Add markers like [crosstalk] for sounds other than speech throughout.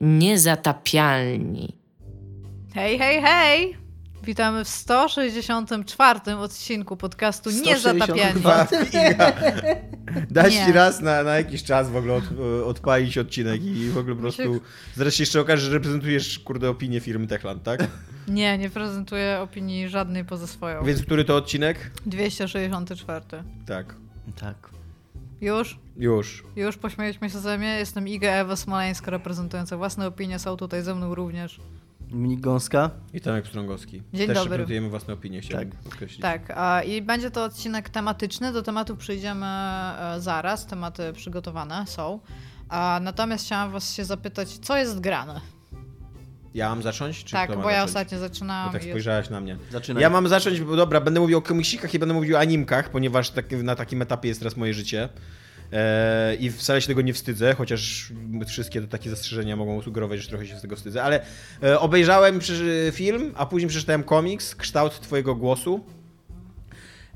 Niezatapialni. Hej, hej, hej! Witamy w 164 odcinku podcastu Niezatapialni. 162. [laughs] Dać Nie. ci raz na, na jakiś czas w ogóle od, odpalić odcinek i w ogóle po prostu... Zaraz się jeszcze okaże, że reprezentujesz, kurde, opinię firmy Techland, tak? Nie, nie prezentuję opinii żadnej poza swoją. Więc który to odcinek? 264. Tak. Tak. Już? Już. Już pośmieliśmy się ze mnie. Jestem Iga Ewa Smoleńska, reprezentująca własne opinie. Są tutaj ze mną również. Minik Gąska? I Tomek Pstrągowski. Dzień Też dobry. reprezentujemy własne opinie, chciałbym podkreślić. Tak, a, i będzie to odcinek tematyczny. Do tematów przejdziemy e, zaraz. Tematy przygotowane są. A, natomiast chciałam was się zapytać, co jest grane? Ja mam zacząć? Czy tak, bo ja zacząć? ostatnio Bo zaczynałam. tak i- spojrzałaś na mnie. Zaczynaj. Ja mam zacząć, bo dobra, będę mówił o komiksikach i będę mówił o animkach, ponieważ tak, na takim etapie jest teraz moje życie. E, I wcale się tego nie wstydzę, chociaż wszystkie to takie zastrzeżenia mogą sugerować, że trochę się z tego wstydzę, ale e, obejrzałem film, a później przeczytałem komiks, Kształt Twojego Głosu.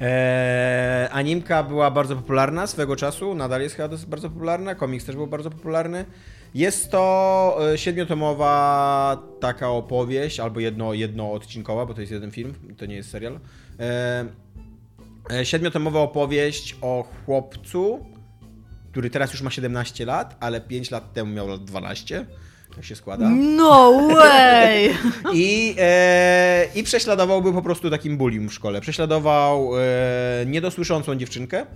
E, animka była bardzo popularna swego czasu, nadal jest chyba bardzo popularna, komiks też był bardzo popularny. Jest to e, siedmiotomowa taka opowieść, albo jedno, jednoodcinkowa, bo to jest jeden film, to nie jest serial. E, e, siedmiotomowa opowieść o chłopcu, który teraz już ma 17 lat, ale 5 lat temu miał lat 12. Tak się składa. No way! [laughs] I, e, I prześladował, był po prostu takim bullying w szkole. Prześladował e, niedosłyszącą dziewczynkę,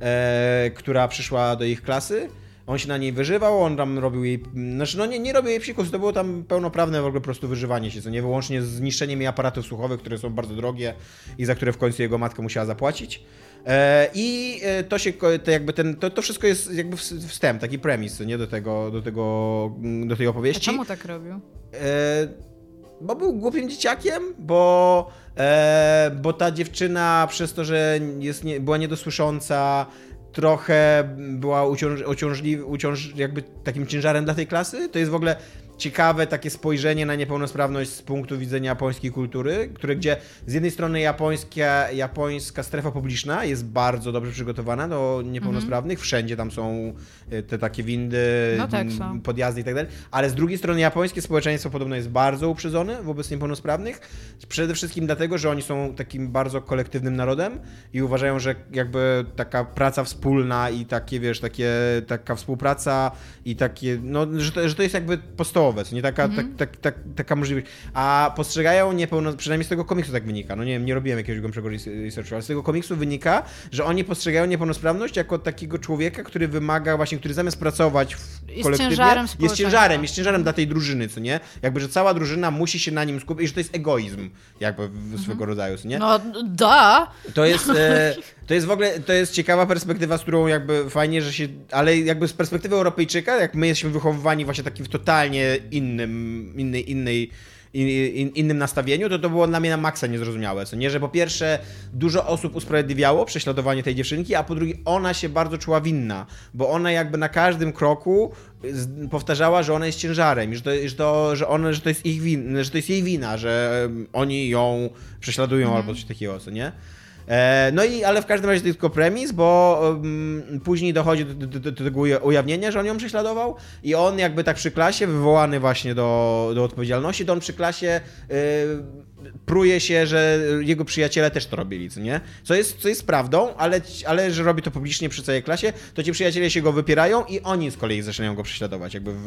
e, która przyszła do ich klasy. On się na niej wyżywał, on tam robił jej. Znaczy, no nie, nie robił jej psikus, to było tam pełnoprawne w ogóle po prostu wyżywanie się, co nie wyłącznie z zniszczeniem jej aparatów słuchowych, które są bardzo drogie i za które w końcu jego matka musiała zapłacić. E, I e, to się, to jakby ten, to, to wszystko jest jakby ws- wstęp, taki premis, nie do tego, do tego, do tej A opowieści. czemu tak robił? E, bo był głupim dzieciakiem, bo, bo ta dziewczyna przez to, że jest była niedosłysząca, trochę była uciąż, uciąż, jakby takim ciężarem dla tej klasy. To jest w ogóle ciekawe takie spojrzenie na niepełnosprawność z punktu widzenia japońskiej kultury, które gdzie z jednej strony japońska, japońska strefa publiczna jest bardzo dobrze przygotowana do niepełnosprawnych, wszędzie tam są e, te takie windy, No tak, podjazdy i tak dalej, ale z drugiej strony japońskie społeczeństwo podobno jest bardzo uprzedzone wobec niepełnosprawnych, przede wszystkim dlatego, że oni są takim bardzo kolektywnym narodem i uważają, że jakby taka praca wspólna i takie, wiesz, takie, taka współpraca i takie, no, że to, że to jest jakby co nie taka, tak, tak, tak, taka możliwość, a postrzegają niepełno, przynajmniej z tego komiksu tak wynika, no nie wiem, nie robiłem jakiegoś głębszego res- researchu, ale z tego komiksu wynika, że oni postrzegają niepełnosprawność jako takiego człowieka, który wymaga właśnie, który zamiast pracować w Jest kolektywnie, ciężarem jest ciężarem, jest ciężarem dla tej drużyny, co nie? Jakby, że cała drużyna musi się na nim skupić i że to jest egoizm, jakby w, swego rodzaju, co nie? No, da! To jest, e, [laughs] to jest w ogóle, to jest ciekawa perspektywa, z którą jakby fajnie, że się, ale jakby z perspektywy Europejczyka, jak my jesteśmy wychowywani właśnie takim w totalnie innym, innej, innej, in, in, innym nastawieniu, to to było dla mnie na maksa niezrozumiałe, co nie, że po pierwsze dużo osób usprawiedliwiało prześladowanie tej dziewczynki, a po drugie ona się bardzo czuła winna, bo ona jakby na każdym kroku powtarzała, że ona jest ciężarem i że to, że to, że ona, że to jest ich win, że to jest jej wina, że oni ją prześladują albo coś takiego, co nie? E, No i, ale w każdym razie to tylko premis, bo um, później dochodzi do, do, do, do tego uja- ujawnienia, że on ją prześladował i on jakby tak przy klasie, wywołany właśnie do, do odpowiedzialności, to on przy klasie y, pruje się, że jego przyjaciele też to robili, co nie? Co jest, co jest prawdą, ale, ale że robi to publicznie przy całej klasie, to ci przyjaciele się go wypierają i oni z kolei zaczynają go prześladować jakby w,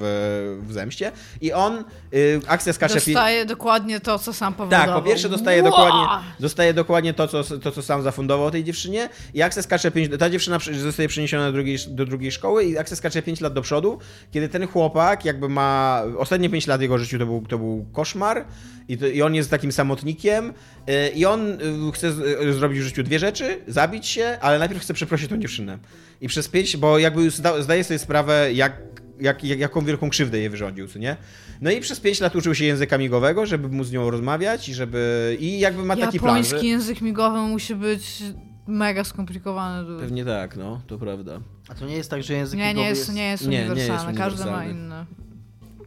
w zemście i on, y, akcja skacze... Dostaje dokładnie to, co sam powodował. tak, po pierwsze dostaje Ła! dokładnie, dostaje dokładnie to, co, to, co sam zafundował tej dziewczynie i Access skacze 5, ta dziewczyna zostaje przeniesiona do drugiej, do drugiej szkoły i Access skacze 5 lat do przodu, kiedy ten chłopak jakby ma, ostatnie 5 lat jego życiu to był, to był koszmar i, to, i on jest takim samotnikiem y, i on y, chce y, zrobić w życiu dwie rzeczy, zabić się, ale najpierw chce przeprosić tą dziewczynę. I przez 5, bo jakby zdaje sobie sprawę, jak jak, jak, jaką wielką krzywdę jej wyrządził, co nie? No i przez 5 lat uczył się języka migowego, żeby móc z nią rozmawiać i żeby... I jakby ma taki plan, Japoński że... język migowy musi być mega skomplikowany. dude. Pewnie tak, no, to prawda. A to nie jest tak, że język Nie, nie migowy jest, nie jest Nie, nie jest uniwersalny. Każdy ma uniwersalny.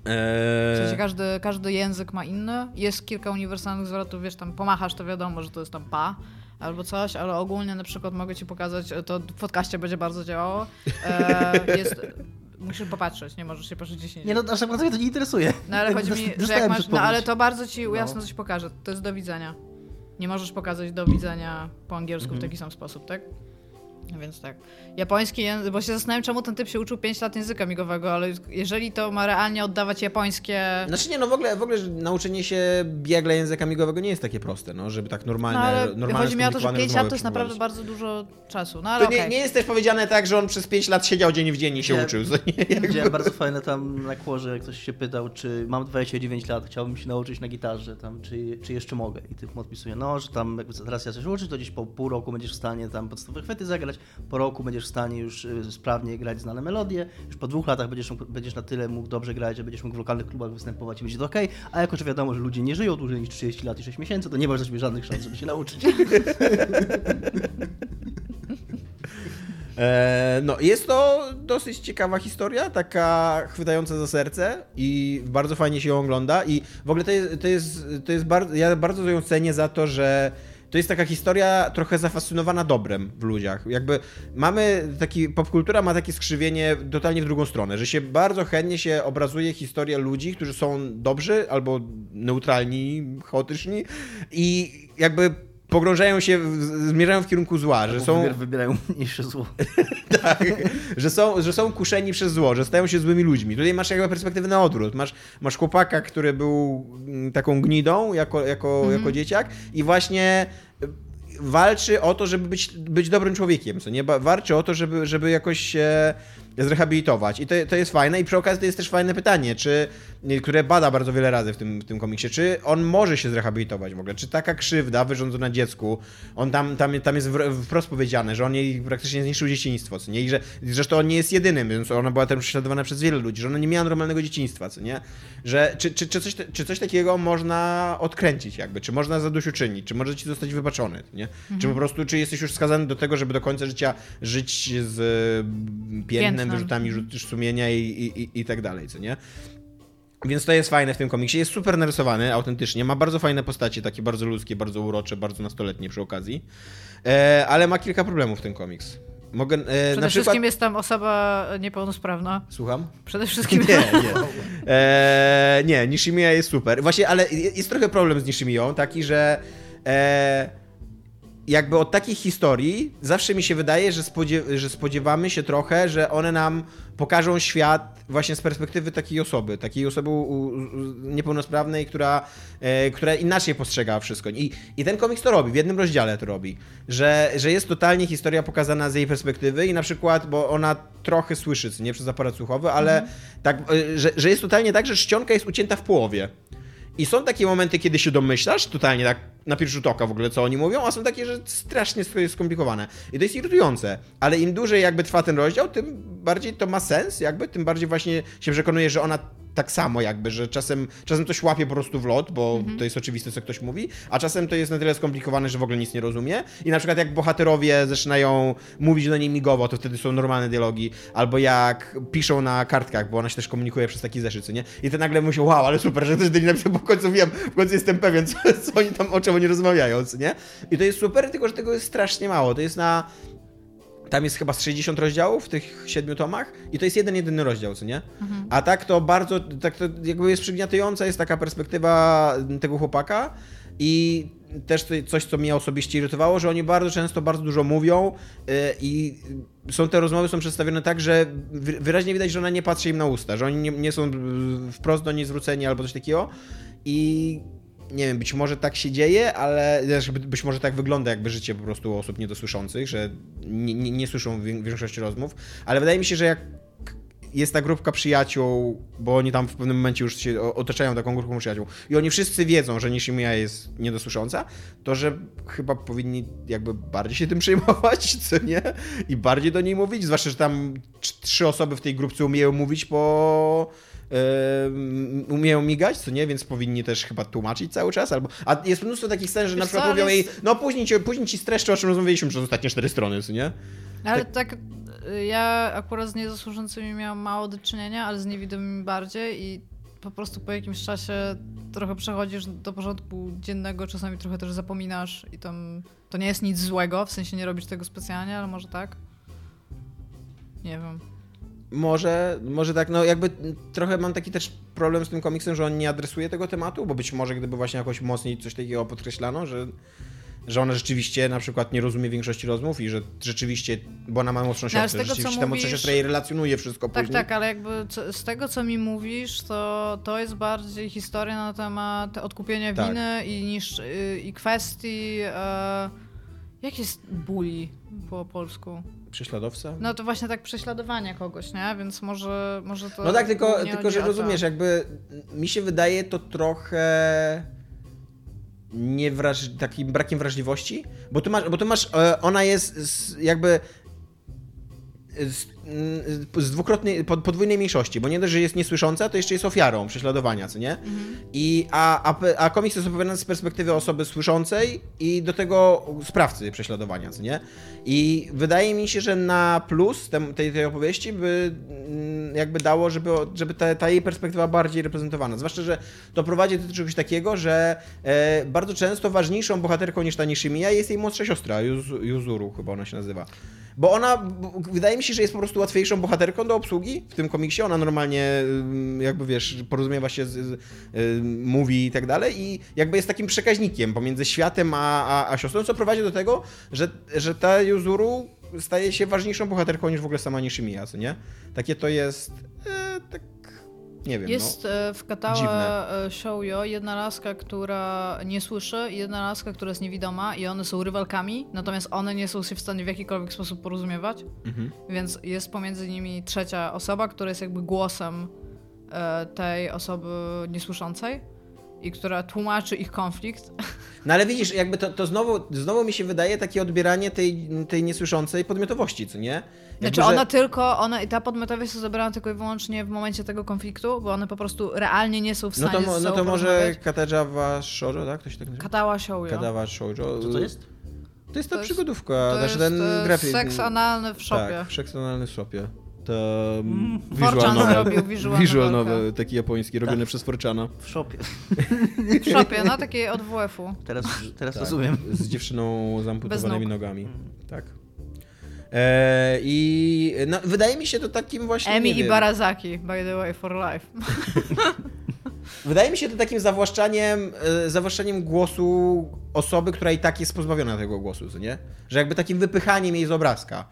Inny. W sensie Eee, każdy, każdy język ma inny. Jest kilka uniwersalnych zwrotów, wiesz, tam pomachasz, to wiadomo, że to jest tam pa albo coś, ale ogólnie na przykład mogę ci pokazać, to w podcaście będzie bardzo działało. E, jest musisz popatrzeć, nie możesz się patrzeć 10 Nie no, aż tak bardzo mnie to nie interesuje. No ale chodzi mi, że jak masz, no ale to bardzo ci No. jasno coś pokaże. To jest do widzenia. Nie możesz pokazać do widzenia po angielsku Mhm. w taki sam sposób, tak? Więc tak. Japoński język, bo się zastanawiam, czemu ten typ się uczył 5 lat języka migowego, ale jeżeli to ma realnie oddawać japońskie. Znaczy nie, no w ogóle, w ogóle że nauczenie się biegle języka migowego nie jest takie proste, no, żeby tak normalne, No ale normalne chodzi mi o to, że skomplikowane 5 rozmowy lat to jest naprawdę bardzo dużo czasu. No ale To nie, okej. nie jest też powiedziane tak, że on przez 5 lat siedział dzień w dzień i się Nie. uczył. Widziałem bardzo fajne tam na kłorze, jak ktoś się pytał, czy mam 29 lat, chciałbym się nauczyć na gitarze, tam, czy, czy jeszcze mogę. I typ mu odpisuje, no, że tam jakby teraz ja coś uczyć, to gdzieś po pół roku będziesz w stanie tam podstawowe chwyty zagrać, po roku będziesz w stanie już y, sprawnie grać znane melodie, już po dwóch latach będziesz, będziesz na tyle mógł dobrze grać, że będziesz mógł w lokalnych klubach występować i będzie to okej, a jako, że wiadomo, że ludzie nie żyją dłużej niż 30 lat i 6 miesięcy, to nie masz dla żadnych szans, żeby się nauczyć. [laughs] E, no, jest to dosyć ciekawa historia, taka chwytająca za serce i bardzo fajnie się ją ogląda i w ogóle to jest, to jest, to jest bardzo, ja bardzo ją cenię za to, że to jest taka historia trochę zafascynowana dobrem w ludziach. Jakby mamy taki, popkultura ma takie skrzywienie totalnie w drugą stronę, że się bardzo chętnie się obrazuje historię ludzi, którzy są dobrzy albo neutralni, chaotyczni i jakby pogrążają się, w, zmierzają w kierunku zła, że są... Wybier- Wybierają mniejsze zło. [laughs] Tak, że są, że są kuszeni przez zło, że stają się złymi ludźmi. Tutaj masz jakby perspektywę na odwrót. Masz, masz chłopaka, który był mm, taką gnidą jako, jako, jako dzieciak i właśnie y, walczy o to, żeby być, być dobrym człowiekiem, co nie? Walczy o to, żeby, żeby jakoś się zrehabilitować. I to, to jest fajne. I przy okazji to jest też fajne pytanie, czy, które bada bardzo wiele razy w tym, w tym komiksie, czy on może się zrehabilitować w ogóle? Czy taka krzywda wyrządzona dziecku, on tam, tam, tam jest wprost powiedziane, że on jej praktycznie zniszczył dzieciństwo, co nie? I że zresztą on nie jest jedynym, więc ona była też prześladowana przez wielu ludzi, że ona nie miała normalnego dzieciństwa, co nie? Że, czy, czy, czy, coś, czy coś takiego można odkręcić jakby? Czy można zadośćuczynić? Czy może ci zostać wybaczony, nie? Czy po prostu, czy jesteś już skazany do tego, żeby do końca życia żyć z mm, piętnem, Piętnem. wyrzutami rzut- sumienia i, i, i, i tak dalej, co nie? Więc to jest fajne w tym komiksie. Jest super narysowany, autentycznie. Ma bardzo fajne postacie, takie bardzo ludzkie, bardzo urocze, bardzo nastoletnie przy okazji. E, ale ma kilka problemów ten komiks. Mogę, e, Przede wszystkim jest tam osoba niepełnosprawna. Słucham? Przede wszystkim. [laughs] Nie, nie. E, nie, Nishimiya jest super. Właśnie, ale jest trochę problem z Nishimiyą, taki, że e, jakby od takich historii zawsze mi się wydaje, że, spodziew że spodziewamy się trochę, że one nam pokażą świat właśnie z perspektywy takiej osoby, takiej osoby niepełnosprawnej, która, e, która inaczej postrzega wszystko. I, I ten komiks to robi, w jednym rozdziale to robi, że, że jest totalnie historia pokazana z jej perspektywy i na przykład, bo ona trochę słyszy, nie przez aparat słuchowy, ale tak, e, że, że jest totalnie tak, że czcionka jest ucięta w połowie. I są takie momenty, kiedy się domyślasz, totalnie tak na pierwszy rzut oka w ogóle, co oni mówią, a są takie, że strasznie skomplikowane. I to jest irytujące. Ale im dłużej jakby trwa ten rozdział, tym bardziej to ma sens, jakby, tym bardziej właśnie się przekonuje, że ona tak samo jakby, że czasem, czasem to łapie po prostu w lot, bo to jest oczywiste, co ktoś mówi, a czasem to jest na tyle skomplikowane, że w ogóle nic nie rozumie. I na przykład jak bohaterowie zaczynają mówić do niej migowo, to wtedy są normalne dialogi, albo jak piszą na kartkach, bo ona się też komunikuje przez taki zeszyt, nie? I to nagle myślą, wow, ale super, że ktoś do niej napisał, bo w końcu wiem, w końcu jestem pewien, [laughs] co, co oni tam, o czym oni rozmawiają, co nie? I to jest super, tylko że tego jest strasznie mało. To jest na... Tam jest chyba z 60 rozdziałów w tych siedmiu tomach i to jest jeden, jedyny rozdział, co nie? A tak to bardzo, tak to jakby jest przygniatująca, jest taka perspektywa tego chłopaka i też coś, co mnie osobiście irytowało, że oni bardzo często bardzo dużo mówią yy, i są te rozmowy są przedstawione tak, że wy- wyraźnie widać, że ona nie patrzy im na usta, że oni nie, nie są wprost do niej zwróceni albo coś takiego i nie wiem, być może tak się dzieje, ale znaczy, by- być może tak wygląda jakby życie po prostu osób niedosłyszących, że nie, nie, nie słyszą większości rozmów, ale wydaje mi się, że jak jest ta grupka przyjaciół, bo oni tam w pewnym momencie już się otaczają taką grupą przyjaciół i oni wszyscy wiedzą, że Nishimiya jest niedosłysząca, to że chyba powinni jakby bardziej się tym [laughs] przejmować, co nie? I bardziej do niej mówić, zwłaszcza, że tam trz- trzy osoby w tej grupce umieją mówić po... em, umieją migać, co nie, więc powinni też chyba tłumaczyć cały czas, albo... A jest mnóstwo takich scen, że na Wiesz przykład co, mówią ale jej, jest- no później ci, później ci streszczę, o czym rozmawialiśmy przez ostatnie cztery strony, co nie? Ale tak, y, ja akurat z niedosłyszącymi miałam mało do czynienia, ale z niewidomymi bardziej i po prostu po jakimś czasie trochę przechodzisz do porządku dziennego, czasami trochę też zapominasz i tam to nie jest nic złego, w sensie nie robisz tego specjalnie, ale może tak? Nie wiem. Może, może tak, no jakby trochę mam taki też problem z tym komiksem, że on nie adresuje tego tematu, bo być może gdyby właśnie jakoś mocniej coś takiego podkreślano, że, że ona rzeczywiście na przykład nie rozumie większości rozmów i że rzeczywiście, bo ona ma mocną No, z siostrę, co rzeczywiście ta mocna mówisz- siostra jej relacjonuje wszystko Tak, później. tak, ale jakby co, z tego, co mi mówisz, to to jest bardziej historia na temat odkupienia Tak. winy i, niż, y, i kwestii... E, jak jest bully po polsku? Prześladowca? No to właśnie tak prześladowania kogoś, nie? Więc może, może to... No tak, tylko, tylko że rozumiesz, jakby mi się wydaje to trochę niewraż... takim brakiem wrażliwości, bo tu masz, bo tu masz e, ona jest z, jakby z, mm, z dwukrotnej, pod- podwójnej mniejszości, bo nie dość, że jest niesłysząca, to jeszcze jest ofiarą prześladowania, co nie? I, a, a, a komiks jest opowiadany z perspektywy osoby słyszącej i do tego sprawcy prześladowania, co nie? I wydaje mi się, że na plus tej, tej opowieści by mm, jakby dało, żeby, żeby ta, ta jej perspektywa bardziej reprezentowana. Zwłaszcza, że to prowadzi do czegoś takiego, że e, bardzo często ważniejszą bohaterką niż ta Nishimiya jest jej młodsza siostra, Yuz, Yuzuru chyba ona się nazywa. Bo ona, wydaje mi się, że jest po prostu łatwiejszą bohaterką do obsługi w tym komiksie. Ona normalnie, jakby wiesz, porozumiewa się z, z mówi i tak dalej i jakby jest takim przekaźnikiem pomiędzy światem a, a, a siostrą, co prowadzi do tego, że, że ta Yuzuru staje się ważniejszą bohaterką niż w ogóle sama Nishimiya, nie? Takie to jest, e, tak, nie wiem, Jest no. e, w Katała Dziwne. e, Shoujo jedna laska, która nie słyszy jedna laska, która jest niewidoma i one są rywalkami, natomiast one nie są się w stanie w jakikolwiek sposób porozumiewać, Mhm. więc jest pomiędzy nimi trzecia osoba, która jest jakby głosem e, tej osoby niesłyszącej i która tłumaczy ich konflikt. [laughs] No ale widzisz, jakby to, to znowu, znowu mi się wydaje takie odbieranie tej, tej niesłyszącej podmiotowości, co nie? Jakby, Znaczy że- ona tylko, ona i ta podmiotowość jest zabrana tylko i wyłącznie w momencie tego konfliktu, bo one po prostu realnie nie są w No stanie to, mo- ze no to może. Katajawa Shoujo, tak? To się tak nazywa? Katała Shoujo. Kadawa Shoujo. Co to jest? To jest ta To jest- przygodówka, To znaczy jest ten e, grafik. seks analny w shopie. Tak, seks analny w shopie. To Mm. visual novel. zrobił visual novel, taki japoński, robiony Tak. przez Forchana. W shopie. [laughs] W shopie, no takiej od WF-u. Teraz, teraz Tak, rozumiem. Z dziewczyną z amputowanymi nogami. Mm. Tak. E, I no, wydaje mi się to takim właśnie. Emi i wiem, Barazaki, by the way, for life. [laughs] Wydaje mi się to takim zawłaszczaniem, e, zawłaszczaniem głosu osoby, która i tak jest pozbawiona tego głosu, co nie? Że jakby takim wypychaniem jej z obrazka.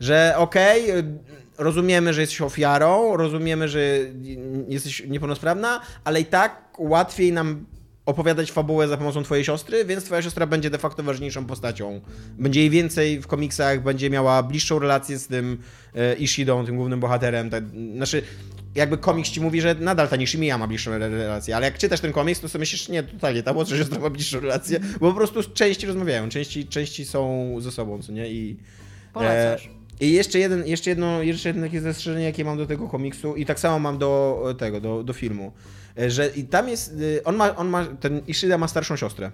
Że okej, e, rozumiemy, że jesteś ofiarą, rozumiemy, że jesteś niepełnosprawna, ale i tak łatwiej nam opowiadać fabułę za pomocą twojej siostry, więc twoja siostra będzie de facto ważniejszą postacią. Będzie jej więcej w komiksach, będzie miała bliższą relację z tym e, Ishidą, tym głównym bohaterem. Tak, znaczy, jakby komiks ci mówi, że nadal ta Nishimiya ma bliższą re- relację, ale jak czytasz ten komiks, to sobie myślisz, nie, totalnie, ta młodsza siostra ma bliższą relację, bo po prostu części rozmawiają, części, części są ze sobą, co nie? I, Polecasz. E, I jeszcze, jeden, jeszcze, jedno, jeszcze jedno takie zastrzeżenie, jakie mam do tego komiksu i tak samo mam do e, tego, do, do filmu, E, że i tam jest, e, on ma, on ma, ten Ishida ma starszą siostrę,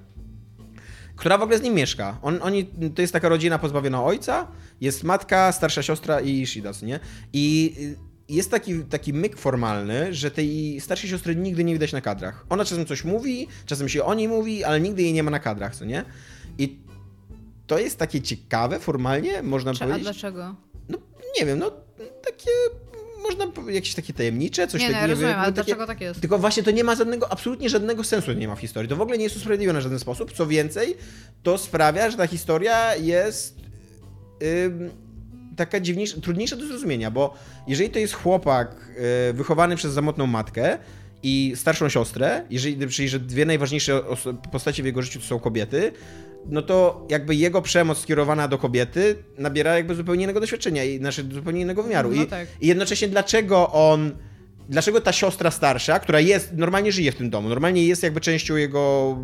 która w ogóle z nim mieszka. On, oni, to jest taka rodzina pozbawiona ojca, jest matka, starsza siostra i Ishida, nie? I y, jest taki, taki myk formalny, że tej starszej siostry nigdy nie widać na kadrach. Ona czasem coś mówi, czasem się o niej mówi, ale nigdy jej nie ma na kadrach, co nie? I to jest takie ciekawe formalnie, można Czy, a powiedzieć. dlaczego? No nie wiem, no takie można jakieś takie tajemnicze, coś Nie, no, takiego. ja rozumiem, wiem, ale takie- dlaczego tak jest? Tylko właśnie to nie ma żadnego, absolutnie żadnego sensu nie ma w historii. To w ogóle nie jest usprawiedliwione w żaden sposób. Co więcej, to sprawia, że ta historia jest ym, taka dziwniejsza, trudniejsza do zrozumienia, bo jeżeli to jest chłopak y, wychowany przez samotną matkę i starszą siostrę, jeżeli, czyli że dwie najważniejsze postacie w jego życiu to są kobiety, no to jakby jego przemoc skierowana do kobiety nabiera jakby zupełnie innego doświadczenia i znaczy zupełnie innego wymiaru. No I, tak. I jednocześnie dlaczego on Dlaczego ta siostra starsza, która jest, normalnie żyje w tym domu, normalnie jest jakby częścią jego,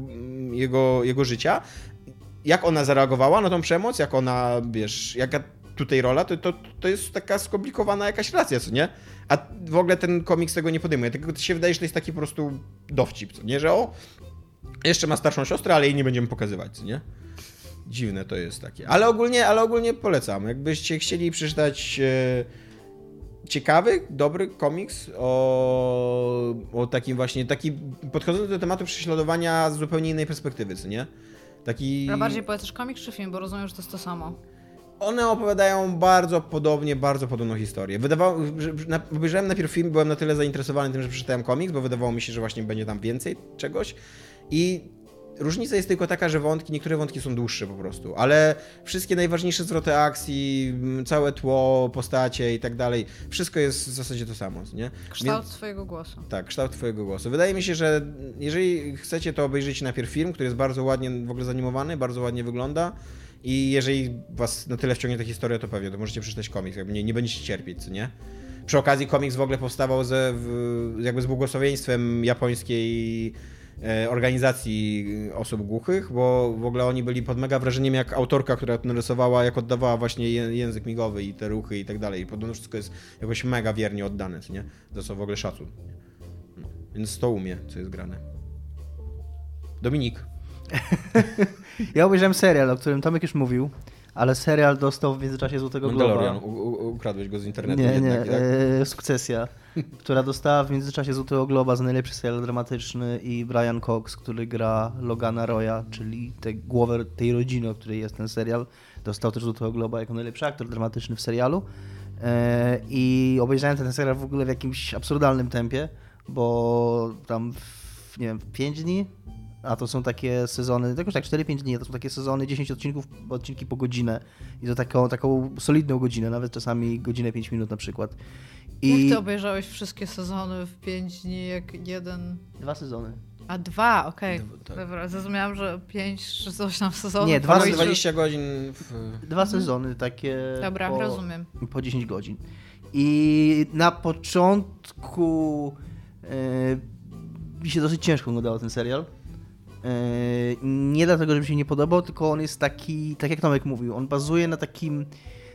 jego, jego życia, jak ona zareagowała na tą przemoc, jak ona, wiesz, jaka tutaj rola, to, to, to jest taka skomplikowana jakaś relacja, co nie? A w ogóle ten komiks tego nie podejmuje, tylko się wydaje, że to jest taki po prostu dowcip, co nie? Że o, jeszcze ma starszą siostrę, ale jej nie będziemy pokazywać, nie? Dziwne to jest takie. Ale ogólnie, ale ogólnie polecam. Jakbyście chcieli przeczytać e, ciekawy, dobry komiks o, o takim właśnie, taki podchodzący do tematu prześladowania z zupełnie innej perspektywy, co nie? Taki... A bardziej polecasz komiks czy film, bo rozumiem, że to jest to samo. one opowiadają bardzo podobnie, bardzo podobną historię. Wydawało, że, na, obejrzałem najpierw film, byłem na tyle zainteresowany tym, że przeczytałem komiks, bo wydawało mi się, że właśnie będzie tam więcej czegoś i Różnica jest tylko taka, że wątki, niektóre wątki są dłuższe po prostu, ale wszystkie najważniejsze zwroty akcji, całe tło, postacie i tak dalej, wszystko jest w zasadzie to samo, nie? Kształt Więc, twojego głosu. Tak, kształt twojego głosu. Wydaje mi się, że jeżeli chcecie, to obejrzyjcie najpierw film, który jest bardzo ładnie w ogóle zanimowany, bardzo ładnie wygląda i jeżeli was na tyle wciągnie ta historia, to pewnie, to możecie przeczytać komiks, jakby nie, nie będziecie cierpieć, co nie? Przy okazji komiks w ogóle powstawał ze, jakby z błogosławieństwem japońskiej organizacji osób głuchych, bo w ogóle oni byli pod mega wrażeniem, jak autorka, która to narysowała, jak oddawała właśnie język migowy i te ruchy i tak dalej. Podobno wszystko jest jakoś mega wiernie oddane, nie? Za co w ogóle szacun. No. Więc to umie, co jest grane. Dominik. [laughs] ja obejrzałem serial, o którym Tomek już mówił ale serial dostał w międzyczasie Złotego Globa. ukradłeś go z internetu. Nie, jednak, nie, tak? e, Sukcesja, [laughs] która dostała w międzyczasie Złotego Globa za najlepszy serial dramatyczny i Brian Cox, który gra Logana Roya, czyli tę głowę tej rodziny, o której jest ten serial, dostał też Złotego Globa jako najlepszy aktor dramatyczny w serialu. E, I obejrzałem ten serial w ogóle w jakimś absurdalnym tempie, bo tam w, nie wiem, w 5 dni a to są takie sezony, jakoś tak 4-5 dni, to są takie sezony 10 odcinków, odcinki po godzinę i to taką, taką solidną godzinę, nawet czasami godzinę 5 minut na przykład. I... Jak ty obejrzałeś wszystkie sezony w 5 dni, jak jeden? Dwa sezony. A dwa, okej. Okay. Tak. Dobra, zrozumiałam, że pięć czy coś tam sezonów. Nie, dwa, 20 godzin. W... Dwa sezony takie. Dobra, po, rozumiem. Po 10 godzin. I na początku yy, mi się dosyć ciężko oglądało ten serial nie dlatego, że mi się nie podobał, tylko on jest taki, tak jak Tomek mówił, on bazuje na takim,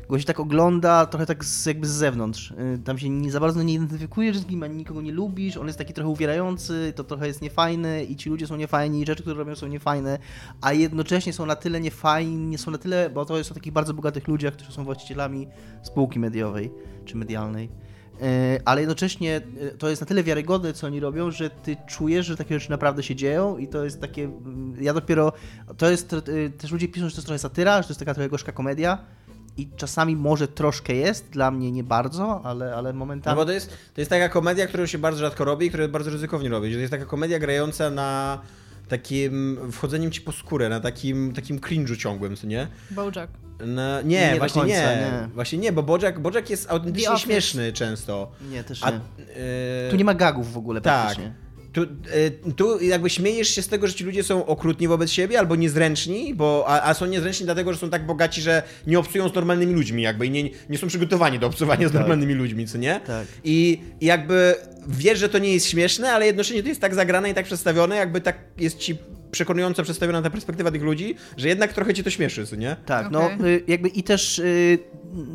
go się tak ogląda trochę tak z, jakby z zewnątrz. Yy, tam się nie za bardzo nie identyfikujesz z nim, ani nikogo nie lubisz, on jest taki trochę uwierający, to trochę jest niefajny i ci ludzie są niefajni, i rzeczy, które robią są niefajne, a jednocześnie są na tyle niefajni, są na tyle, bo to jest o takich bardzo bogatych ludziach, którzy są właścicielami spółki mediowej czy medialnej ale jednocześnie e, to jest na tyle wiarygodne, co oni robią, że ty czujesz, że takie rzeczy naprawdę się dzieją i to jest takie, mm, ja dopiero, to jest, e, też ludzie piszą, że to jest trochę satyra, że to jest taka trochę gorzka komedia, i czasami może troszkę jest, dla mnie nie bardzo, ale, ale momentami... No bo to jest, to jest taka komedia, którą się bardzo rzadko robi i która bardzo ryzykownie robi. To jest taka komedia grająca na takim wchodzeniem ci po skórę, na takim, takim cringe'u ciągłym, co nie? Bojack. No, nie, nie, właśnie końca, nie. nie. Właśnie nie, bo Bojack, Bojack jest autentycznie śmieszny często. Nie, też nie. A, y... Tu nie ma gagów w ogóle tak. praktycznie. Tu, y, tu jakby śmiejesz się z tego, że ci ludzie są okrutni wobec siebie albo niezręczni, bo, a, a, są niezręczni dlatego, że są tak bogaci, że nie obcują z normalnymi ludźmi jakby i nie, nie są przygotowani do obcowania z tak. normalnymi ludźmi, co nie? Tak. I, I jakby wiesz, że to nie jest śmieszne, ale jednocześnie to jest tak zagrane i tak przedstawione, jakby tak jest ci przekonująco przedstawiona ta perspektywa tych ludzi, że jednak trochę cię to śmieszy, co nie? Tak, okay. no y, jakby i też y,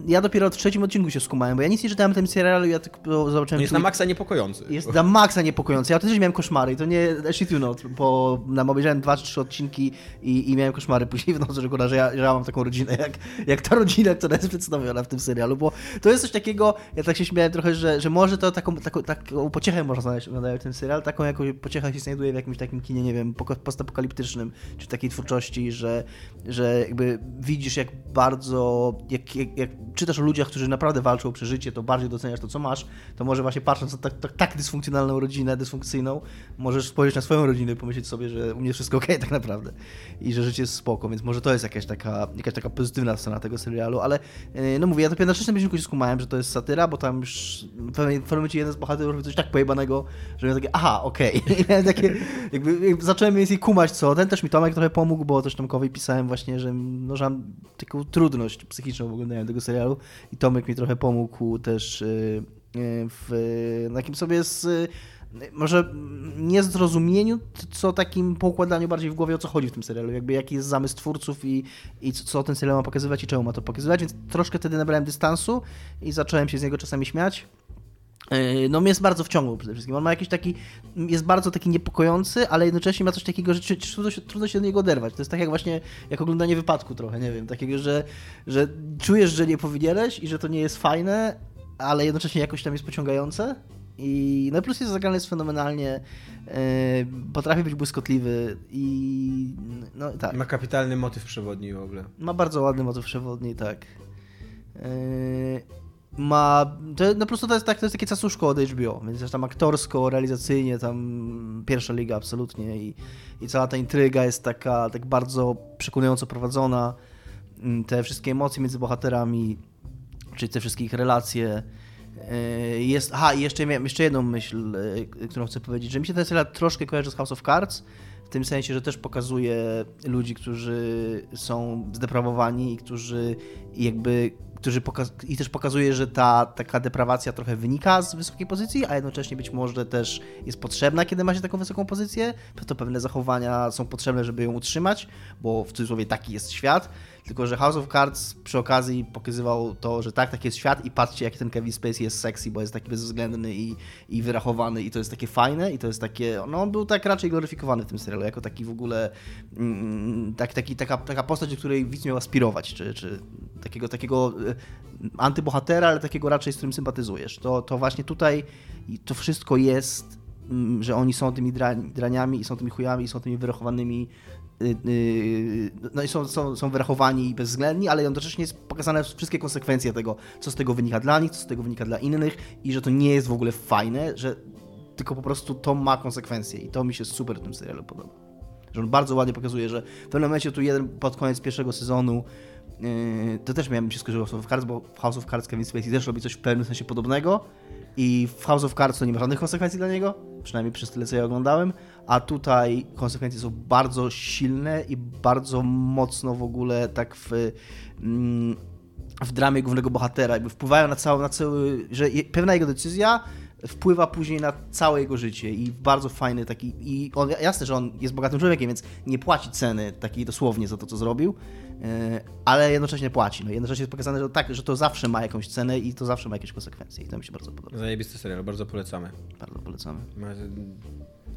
ja dopiero w trzecim odcinku się skumałem, bo ja nic nie czytałem o tym serialu, ja tylko zobaczyłem... jest na maksa niepokojący. Jest na maksa niepokojący. Ja też miałem koszmary i to nie shit you not, bo nam obejrzałem dwa czy trzy odcinki i, i miałem koszmary później w nocy, że, że, ja, że ja mam taką rodzinę, jak, jak ta rodzina, która jest przedstawiona w tym serialu, bo to jest coś takiego, ja tak się śmiałem trochę, że, że może to taką, taką, taką pociechę można znaleźć oglądając ten serial, taką jakąś pociechę się znajduje w jakimś takim kinie, nie wiem, postapokaliptycznym, czy takiej twórczości, że, że jakby widzisz jak bardzo, jak, jak, jak czytasz o ludziach, którzy naprawdę walczą o przeżycie, to bardziej doceniasz to, co masz, to może właśnie patrząc na tak, tak, tak dysfunkcjonalną rodzinę, dysfunkcyjną, możesz spojrzeć na swoją rodzinę i pomyśleć sobie, że u mnie wszystko ok [laughs] tak naprawdę i że życie jest spoko, więc może to jest jakaś taka, jakaś taka pozytywna strona tego serialu, ale e, no mówię, ja dopiero na trzecim odcinku się skumałem, że to jest satyra, bo tam już w pewnym momencie jeden z bohaterów robi coś tak pojebanego, że miałem takie, aha, okej. [laughs] Okay. takie, jakby, jakby zacząłem więcej kumać co, ten też mi Tomek trochę pomógł, bo też Tomkowi pisałem właśnie, że, no, że mam taką trudność psychiczną w oglądaniu tego serialu i Tomek mi trochę pomógł też y, y, w takim sobie z może nie zrozumieniu, co takim poukładaniu bardziej w głowie, o co chodzi w tym serialu, jakby jaki jest zamysł twórców i, i co ten serial ma pokazywać i czemu ma to pokazywać, więc troszkę wtedy nabrałem dystansu i zacząłem się z niego czasami śmiać. E, no mnie jest bardzo wciągnął przede wszystkim. On ma jakiś taki, jest bardzo taki niepokojący, ale jednocześnie ma coś takiego, że trudno się, trudno się do niego oderwać. To jest tak jak właśnie, jak oglądanie wypadku trochę, nie wiem, takiego, że, że czujesz, że nie powinieneś i że to nie jest fajne, ale jednocześnie jakoś tam jest pociągające. I no plus jest zagrany jest fenomenalnie, yy, potrafi być błyskotliwy i no tak. Ma kapitalny motyw przewodni w ogóle. Ma bardzo ładny motyw przewodni, tak. Ma. To, no po prostu to jest, tak, to jest takie cacuszko od HBO, więc też tam aktorsko, realizacyjnie, tam pierwsza liga absolutnie i, i cała ta intryga jest taka tak bardzo przekonująco prowadzona. Mm, te wszystkie emocje między bohaterami, czy te wszystkie ich relacje. E, jest, aha, i jeszcze miałem jeszcze jedną myśl, e, którą chcę powiedzieć, że mi się ten serial troszkę kojarzy z House of Cards, w tym sensie, że też pokazuje ludzi, którzy są zdeprawowani i którzy jakby którzy i też pokazuje, że ta taka deprawacja trochę wynika z wysokiej pozycji, a jednocześnie być może też jest potrzebna, kiedy ma się taką wysoką pozycję, to pewne zachowania są potrzebne, żeby ją utrzymać, bo w cudzysłowie taki jest świat. Tylko, że House of Cards przy okazji pokazywał to, że tak, taki jest świat i patrzcie, jaki ten Kevin Spacey jest sexy, bo jest taki bezwzględny i, i wyrachowany i to jest takie fajne i to jest takie, no on był tak raczej gloryfikowany w tym serialu, jako taki w ogóle mm, tak, taki, taka, taka postać, do której widz miał aspirować, czy, czy takiego, takiego e, antybohatera, ale takiego raczej, z którym sympatyzujesz. To, to właśnie tutaj to wszystko jest mm, że oni są tymi draniami i są tymi chujami i są tymi wyrachowanymi Y, y, no i są, są, są wyrachowani i bezwzględni, ale jednocześnie jest pokazane wszystkie konsekwencje tego, co z tego wynika dla nich, co z tego wynika dla innych i że to nie jest w ogóle fajne, że tylko po prostu to ma konsekwencje i to mi się super w tym serialu podoba. Że on bardzo ładnie pokazuje, że w pewnym momencie tu jeden pod koniec pierwszego sezonu to też miałem się skojarzyło House of Cards, bo w House of Cards Kevin Spacey też robi coś w pewnym sensie podobnego i w House of Cards to nie ma żadnych konsekwencji dla niego, przynajmniej przez tyle, co ja oglądałem, a tutaj konsekwencje są bardzo silne i bardzo mocno w ogóle tak w, mm, w dramie głównego bohatera, jakby wpływają na cały, na cały, że pewna jego decyzja wpływa później na całe jego życie i bardzo fajny taki, i on, jasne, że on jest bogatym człowiekiem, więc nie płaci ceny takiej dosłownie za to, co zrobił, ale jednocześnie płaci. No, jednocześnie jest pokazane, że tak, że to zawsze ma jakąś cenę i to zawsze ma jakieś konsekwencje i to mi się bardzo podoba. Zajebisty serial, bardzo polecamy. Bardzo polecamy.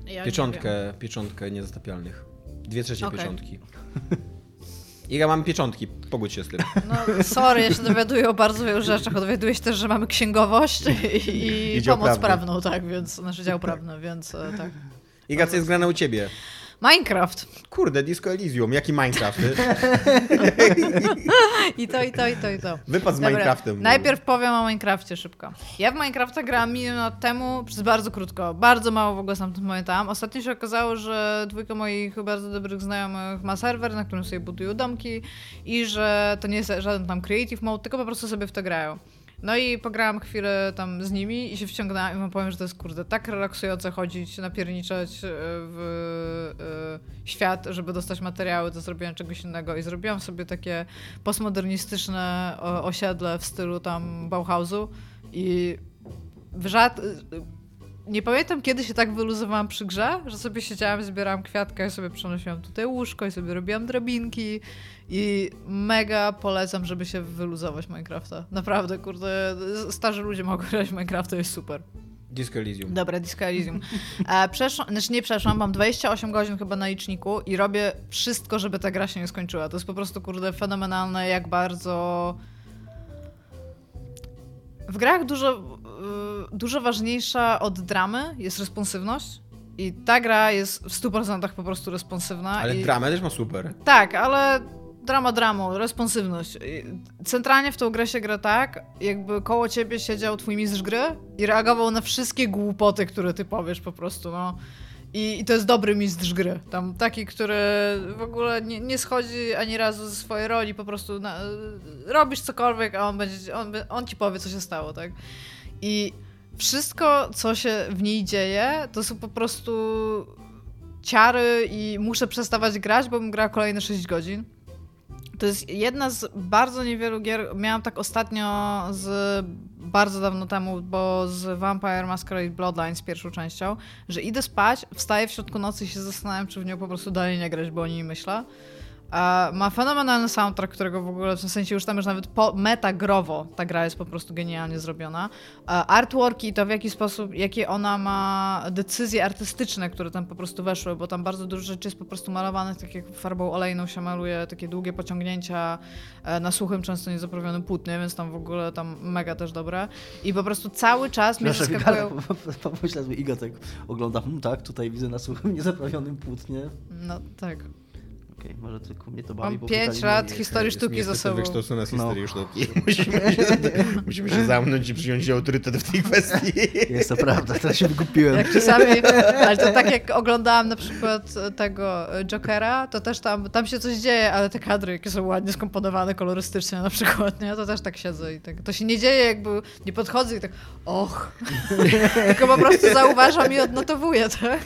Ja pieczątkę, nie pieczątkę niezastąpialnych. Dwie trzecie okay. pieczątki. [laughs] Iga, mamy pieczątki, pogódź się z tym. [laughs] No, sorry, ja się dowiaduję o bardzo wielu rzeczach. Dowiaduję się też, że mamy księgowość [laughs] i, i pomoc prawny. prawną, tak, więc, nasz dział prawny, więc e, tak. Iga, co jest grane u ciebie? Minecraft. Kurde, Disco Elysium, jaki Minecraft? [laughs] I to, i to, i to, i to. Wypad z Dobra, Minecraftem. Najpierw powiem o Minecrafcie szybko. Ja w Minecrafta grałam milion lat temu przez bardzo krótko. Bardzo mało w ogóle sam tym pamiętam. Ostatnio się okazało, że dwójka moich bardzo dobrych znajomych ma serwer, na którym sobie budują domki i że to nie jest żaden tam creative mode, tylko po prostu sobie w to grają. No i pograłam chwilę tam z nimi i się wciągnęłam i wam powiem, że to jest kurde tak relaksujące chodzić, napierniczać e, w y, świat, żeby dostać materiały do zrobienia czegoś innego. I zrobiłam sobie takie postmodernistyczne osiedle w stylu tam Bauhausu i w żad nie pamiętam, kiedy się tak wyluzowałam przy grze, że sobie siedziałam, zbierałam kwiatkę, sobie przenosiłam tutaj łóżko i sobie robiłam drabinki i mega polecam, żeby się wyluzować Minecrafta. Naprawdę, kurde, starzy ludzie mogą grać Minecrafta, jest super. Disco Elysium. Dobra, Disco Elysium. E, przeszłam, znaczy nie przeszłam, mam 28 godzin chyba na liczniku i robię wszystko, żeby ta gra się nie skończyła. To jest po prostu, kurde, fenomenalne, jak bardzo... W grach dużo dużo ważniejsza od dramy jest responsywność. I ta gra jest w 100% po prostu responsywna. Ale i... dramę też ma super. Tak, ale drama dramo, responsywność. Centralnie w tą grę się gra tak, jakby koło ciebie siedział twój mistrz gry i reagował na wszystkie głupoty, które ty powiesz po prostu, no. I, I, to jest dobry mistrz gry. Tam taki, który w ogóle nie, nie schodzi ani razu ze swojej roli, po prostu na, robisz cokolwiek, a on, będzie, on, on ci powie, co się stało, tak? I wszystko, co się w niej dzieje, to są po prostu ciary i muszę przestawać grać, bo bym grała kolejne 6 godzin. To jest jedna z bardzo niewielu gier. Miałam tak ostatnio z bardzo dawno temu, bo z Vampire Masquerade Bloodlines pierwszą częścią, że idę spać, wstaję w środku nocy i się zastanawiam, czy w nią po prostu dalej nie grać, bo o niej myślę ma fenomenalny soundtrack, którego w ogóle w sensie już tam już nawet po, metagrowo ta gra jest po prostu genialnie zrobiona. artworki to w jaki sposób, jakie ona ma decyzje artystyczne, które tam po prostu weszły, bo tam bardzo dużo rzeczy jest po prostu malowanych, tak jak farbą olejną się maluje, takie długie pociągnięcia e, na suchym, często niezaprawionym płótnie, więc tam w ogóle tam mega też dobre. I po prostu cały czas mnie zaskakują... Pomyślę sobie, Iga tak ogląda, hmm, tak, tutaj widzę na suchym, [laughs] niezaprawionym płótnie. No tak. Okej, może tylko mnie to bawi, Mam bo 5 pytali lat mnie- historii Jest sztuki za sobą. wykształcona z No. historii sztuki. [laughs] Musimy się, [laughs] musimy się zamknąć i przyjąć autorytet w tej kwestii. Jest to prawda, teraz się wygupiłem. Jak czasami, ale to tak jak oglądałam na przykład tego Jokera, to też tam, tam się coś dzieje, ale te kadry, jakie są ładnie skomponowane kolorystycznie na przykład, nie? to też tak siedzę i tak, to się nie dzieje jakby, nie podchodzę i tak, och, [laughs] tylko po prostu zauważam i odnotowuję, tak?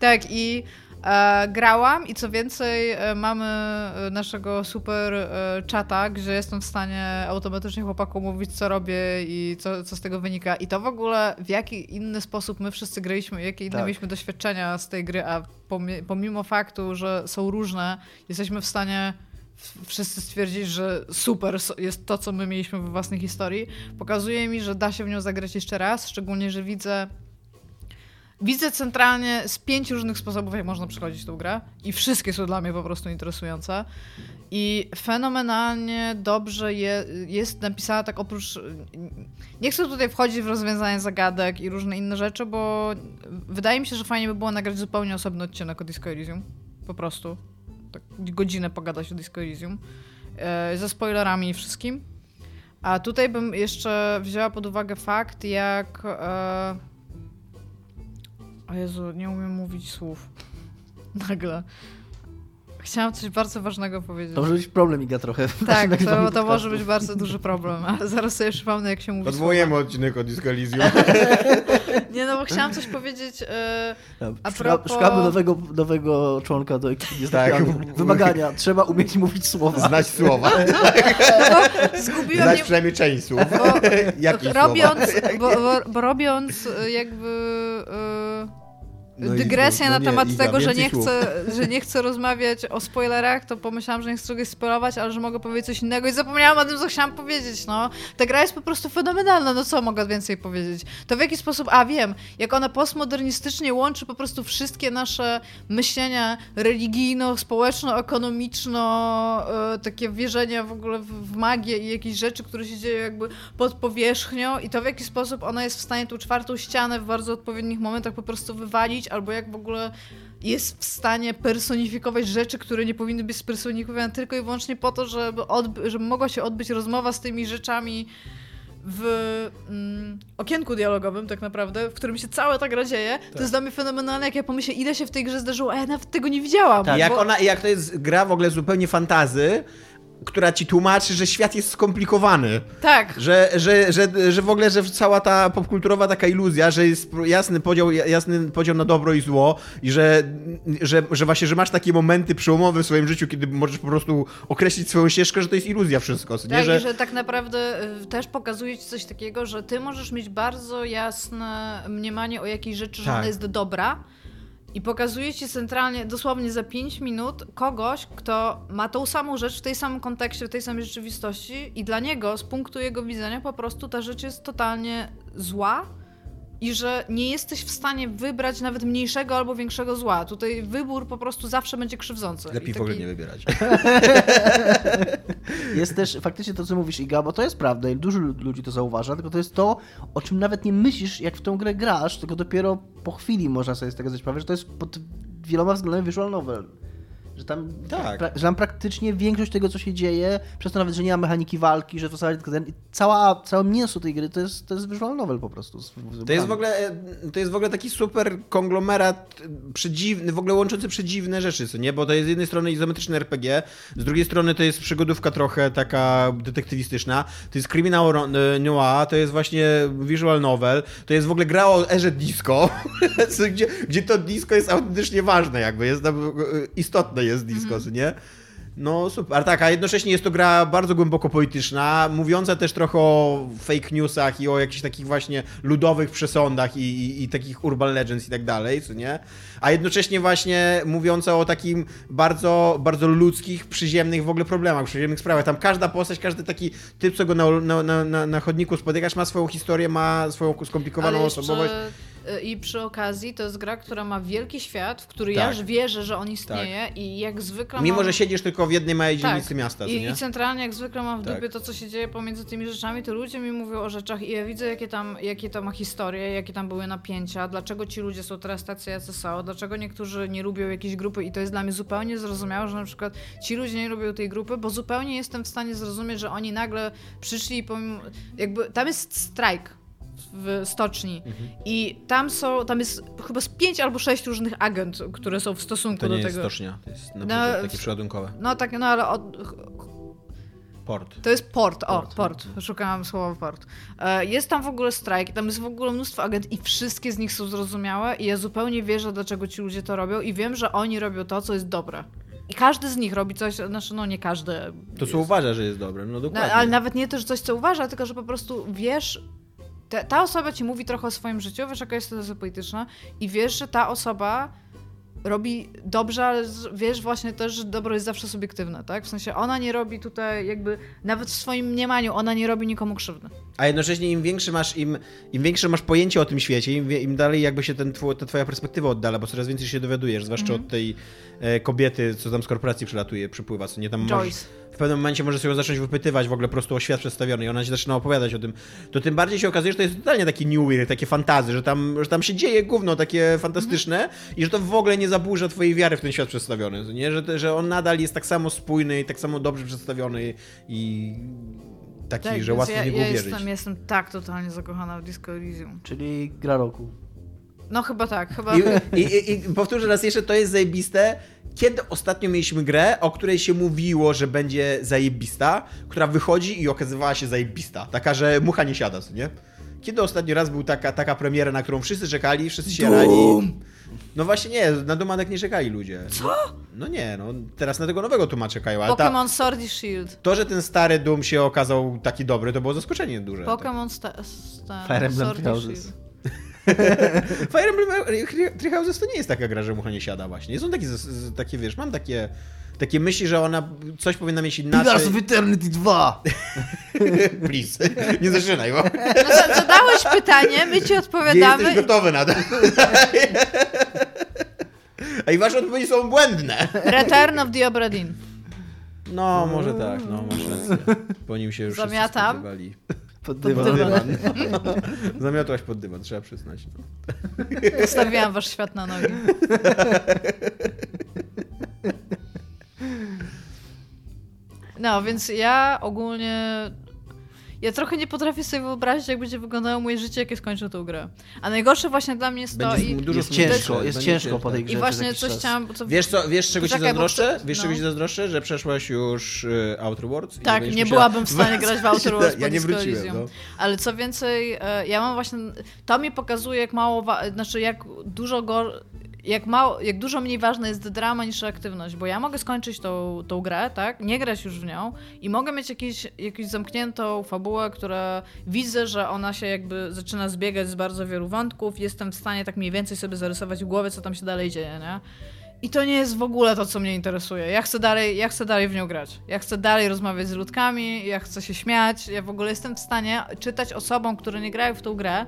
Tak i e, grałam i co więcej e, mamy e, naszego super e, czata, gdzie jestem w stanie automatycznie chłopakom mówić co robię i co, co z tego wynika i to w ogóle w jaki inny sposób my wszyscy graliśmy, jakie inne Tak. mieliśmy doświadczenia z tej gry, a pomimo, pomimo faktu, że są różne, jesteśmy w stanie wszyscy stwierdzić, że super jest to, co my mieliśmy we własnej historii, pokazuje mi, że da się w nią zagrać jeszcze raz, szczególnie, że widzę Widzę centralnie z pięciu różnych sposobów, jak można przechodzić tą grę i wszystkie są dla mnie po prostu interesujące. I fenomenalnie dobrze je, jest napisana tak oprócz... Nie chcę tutaj wchodzić w rozwiązanie zagadek i różne inne rzeczy, bo wydaje mi się, że fajnie by było nagrać zupełnie osobny odcinek o Disco Elysium. Po prostu. Tak godzinę pogadać o Disco Elysium. E, ze spoilerami i wszystkim. A tutaj bym jeszcze wzięła pod uwagę fakt, jak... O Jezu, nie umiem mówić słów. Nagle. Chciałam coś bardzo ważnego powiedzieć. To może być problem, Iga, trochę. w [laughs] Tak, to, to podcastu. może być bardzo duży problem, ale zaraz sobie przypomnę, jak się mówi Odwołujemy odcinek o Disco. [laughs] Nie, no bo chciałam coś powiedzieć... Tak, A szuka- propos- Szukamy nowego, nowego członka do ekipy. Tak. Wymagania. Trzeba umieć mówić słowa. Znać słowa. [laughs] zgubiłam Znać mnie... przynajmniej część słów. Bo, Jakie robiąc, słowa? bo, bo, bo robiąc e, jakby e, No i dygresję no na nie, temat Iga, tego, że nie, słów. chcę, że nie chcę rozmawiać o spoilerach, to pomyślałam, że nie chcę czegoś spoilować, ale że mogę powiedzieć coś innego i zapomniałam o tym, co chciałam powiedzieć, no. Ta gra jest po prostu fenomenalna, no co mogę więcej powiedzieć? To w jaki sposób, a wiem, jak ona postmodernistycznie łączy po prostu wszystkie nasze myślenia religijno, społeczno, ekonomiczno, e, takie wierzenia w ogóle w, w magię i jakieś rzeczy, które się dzieją jakby pod powierzchnią i to w jaki sposób ona jest w stanie tą czwartą ścianę w bardzo odpowiednich momentach po prostu wywalić, albo jak w ogóle jest w stanie personifikować rzeczy, które nie powinny być spersonifikowane tylko i wyłącznie po to, żeby, odby- żeby mogła się odbyć rozmowa z tymi rzeczami w mm, okienku dialogowym tak naprawdę, w którym się cała ta gra dzieje, to jest dla mnie fenomenalne, jak ja pomyślę, ile się w tej grze zdarzyło, a ja nawet tego nie widziałam. Tak. Jak bo- ona, jak to jest gra w ogóle zupełnie fantazy, która ci tłumaczy, że świat jest skomplikowany. Tak, Że, że, że, że w ogóle, że cała ta popkulturowa taka iluzja, że jest jasny podział, jasny podział na dobro i zło i że, że, że właśnie, że masz takie momenty przełomowe w swoim życiu, kiedy możesz po prostu określić swoją ścieżkę, że to jest iluzja wszystko. Nie, Tak, że... i że tak naprawdę y, też pokazuje ci coś takiego, że ty możesz mieć bardzo jasne mniemanie o jakiejś rzeczy, że Tak. ona jest dobra. I pokazuje ci centralnie, dosłownie za 5 minut, kogoś, kto ma tą samą rzecz w tej samym kontekście, w tej samej rzeczywistości, i dla niego, z punktu jego widzenia, po prostu ta rzecz jest totalnie zła i że nie jesteś w stanie wybrać nawet mniejszego albo większego zła. Tutaj wybór po prostu zawsze będzie krzywdzący. Lepiej w ogóle taki- nie wybierać. [laughs] Jest też faktycznie to, co mówisz, Iga, bo to jest prawda i dużo lu- ludzi to zauważa, tylko to jest to, o czym nawet nie myślisz, jak w tą grę grasz, tylko dopiero po chwili można sobie z tego zdać sprawę, że to jest pod wieloma względami visual novel. Że tam, Tak. pra, że tam praktycznie większość tego, co się dzieje, przez to nawet, że nie ma mechaniki walki, że w zasadzie tylko ten, cała, całe mięso tej gry to jest, to jest visual novel po prostu. To jest, w ogóle, e, to jest w ogóle taki super konglomerat e, przedziwny, w ogóle łączący przedziwne rzeczy, co nie? Bo to jest z jednej strony izometryczne RPG, z drugiej strony to jest przygodówka trochę taka detektywistyczna, to jest criminal ro- e, noir, to jest właśnie visual novel, to jest w ogóle gra o erze disco, co- [laughs] gdzie, gdzie to disco jest autentycznie ważne jakby, jest istotne jest disco, co nie? No super, ale tak, a jednocześnie jest to gra bardzo głęboko polityczna, mówiąca też trochę o fake newsach i o jakichś takich właśnie ludowych przesądach i, i, i takich urban legends i tak dalej, co nie? A jednocześnie właśnie mówiąca o takim bardzo, bardzo ludzkich, przyziemnych w ogóle problemach, przyziemnych sprawach. Tam każda postać, każdy taki typ, co go na, na, na, na, chodniku spotykasz, ma swoją historię, ma swoją skomplikowaną jeszcze osobowość. I przy okazji to jest gra, która ma wielki świat, w który Tak. ja już wierzę, że on istnieje i jak zwykle Mimo, mam... że siedzisz tylko w jednej małej Tak. dzielnicy miasta, co I? I centralnie jak zwykle mam w Tak. dupie to, co się dzieje pomiędzy tymi rzeczami, to ludzie mi mówią o rzeczach i ja widzę, jakie tam, jakie to ma historie, jakie tam były napięcia, dlaczego ci ludzie są teraz tacy, jacy są, dlaczego niektórzy nie lubią jakiejś grupy i to jest dla mnie zupełnie zrozumiałe, że na przykład ci ludzie nie lubią tej grupy, bo zupełnie jestem w stanie zrozumieć, że oni nagle przyszli i pomimo, jakby tam jest strajk w stoczni Mhm. i tam są, tam jest chyba z pięć albo sześć różnych agent, które są w stosunku To nie do jest tego. stocznia, to jest No, naprawdę takie przeładunkowe. No tak, no ale od, Port. To jest port, o, Port. port. Szukałam słowa port. E, Jest tam w ogóle strajk, tam jest w ogóle mnóstwo agent i wszystkie z nich są zrozumiałe i ja zupełnie wierzę, dlaczego ci ludzie to robią i wiem, że oni robią to, co jest dobre. I każdy z nich robi coś, znaczy no nie każdy. To co uważa, że jest dobre, no No, dokładnie. ale nawet nie to, że coś, co uważa, tylko że po prostu wiesz, te, ta osoba ci mówi trochę o swoim życiu, wiesz, jaka jest sytuacja polityczna i wiesz, że ta osoba robi dobrze, ale wiesz właśnie też, że dobro jest zawsze subiektywne, tak? W sensie ona nie robi tutaj jakby, nawet w swoim mniemaniu, ona nie robi nikomu krzywdy. A jednocześnie im większy masz, im, im większe masz pojęcie o tym świecie, im, im dalej jakby się ten, two- ta twoja perspektywa oddala, bo coraz więcej się dowiadujesz, zwłaszcza Mhm. od tej e, kobiety, co tam z korporacji przylatuje, przypływa, co nie tam Joyce. Pewnym momencie możesz ją zacząć wypytywać w ogóle po prostu o świat przedstawiony i ona ci zaczyna opowiadać o tym, to tym bardziej się okazuje, że to jest totalnie taki new weird, takie fantazy, że tam, że tam się dzieje gówno takie fantastyczne i że to w ogóle nie zaburza twojej wiary w ten świat przedstawiony, nie? Że, że on nadal jest tak samo spójny i tak samo dobrze przedstawiony i taki, że więc łatwo ja, w niego ja uwierzyć. jestem, jestem tak totalnie zakochana w Disco Elysium. Czyli gra roku. No chyba tak, chyba... I, i, i, I powtórzę raz jeszcze, to jest zajebiste. Kiedy ostatnio mieliśmy grę, o której się mówiło, że będzie zajebista, która wychodzi i okazywała się zajebista. Taka, że mucha nie siada, co nie? Kiedy ostatni raz był taka, taka premiera, na którą wszyscy czekali, wszyscy się rali? No właśnie nie, na Domanek nie czekali ludzie. Co? No nie, no teraz na tego nowego Tuma czekają, ale ta, Pokémon Sword i Shield. to, że ten stary Doom się okazał taki dobry, to było zaskoczenie duże. Pokémon sta- sta- Fire Emblem Sword i Shield. [laughs] Fire Emblem Three Houses to nie jest taka gra, że mucha nie siada właśnie. Są takie, takie wiesz, mam takie, takie myśli, że ona coś powinna mieć Pillars inaczej. of Eternity 2! [laughs] Please, nie zaczynaj, bo No, za- zadałeś pytanie, my ci nie odpowiadamy. jesteś gotowy na to. [laughs] A i wasze odpowiedzi są błędne. Return of the Obra Dinn. No, może tak, no, masz rację. Po nim się już wszyscy Zamiatam. Pod Pod dywan. dywan. [laughs] Zamiotłaś pod dywan, trzeba przyznać. No. Postawiłam wasz świat na nogi. [laughs] No, więc ja ogólnie. Ja trochę nie potrafię sobie wyobrazić, jak będzie wyglądało moje życie, jak ja skończę tę grę. A najgorsze właśnie dla mnie jest to. Będzie I, dużo Jest ciężko, jest ciężko po tej I grze. właśnie przez jakiś coś czas. chciałam. Co, Wiesz, co, wiesz czego Poczekaj, ci bo zazdroszczę? chcę- Wiesz no. czego ci zazdroszczę? Że przeszłaś już y, Outer Worlds? i Tak, nie musiała byłabym w stanie [laughs] grać w Outer Worlds Ja nie wróciłem, no. Ale co więcej, e, ja mam właśnie. To mi pokazuje, jak mało. Wa- znaczy, jak dużo go. Jak, mało, jak dużo mniej ważna jest drama niż aktywność, bo ja mogę skończyć tą, tą grę, tak? Nie grać już w nią i mogę mieć jakieś, jakąś zamkniętą fabułę, która widzę, że ona się jakby zaczyna zbiegać z bardzo wielu wątków. Jestem w stanie tak mniej więcej sobie zarysować w głowie, co tam się dalej dzieje, nie? I to nie jest w ogóle to, co mnie interesuje. Ja chcę dalej, ja chcę dalej w nią grać. Ja chcę dalej rozmawiać z ludkami, ja chcę się śmiać. Ja w ogóle jestem w stanie czytać osobom, które nie grają w tą grę.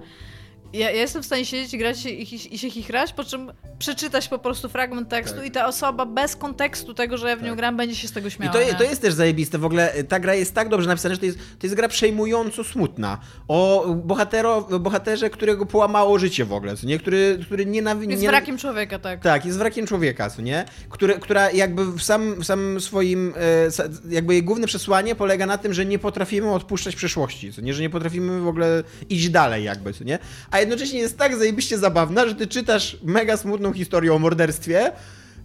Ja, ja jestem w stanie siedzieć i grać i, i, i się chichrać, po czym przeczytać po prostu fragment tekstu Tak. i ta osoba bez kontekstu tego, że ja w nią Tak. gram, będzie się z tego I śmiała. to, je- nie? to jest też zajebiste. W ogóle y, ta gra jest tak dobrze napisana, że to jest, to jest gra przejmująco smutna. O bohatero, bohaterze, którego połamało życie w ogóle, co nie? Który, który nienawi- Jest nie, wrakiem człowieka, tak. Tak, jest wrakiem człowieka, co nie? Który, która jakby w sam, w sam swoim, e, jakby jej główne przesłanie polega na tym, że nie potrafimy odpuszczać przeszłości, co nie? Że nie potrafimy w ogóle iść dalej jakby, co nie? A jednocześnie jest tak zajebiście zabawna, że ty czytasz mega smutną historię o morderstwie,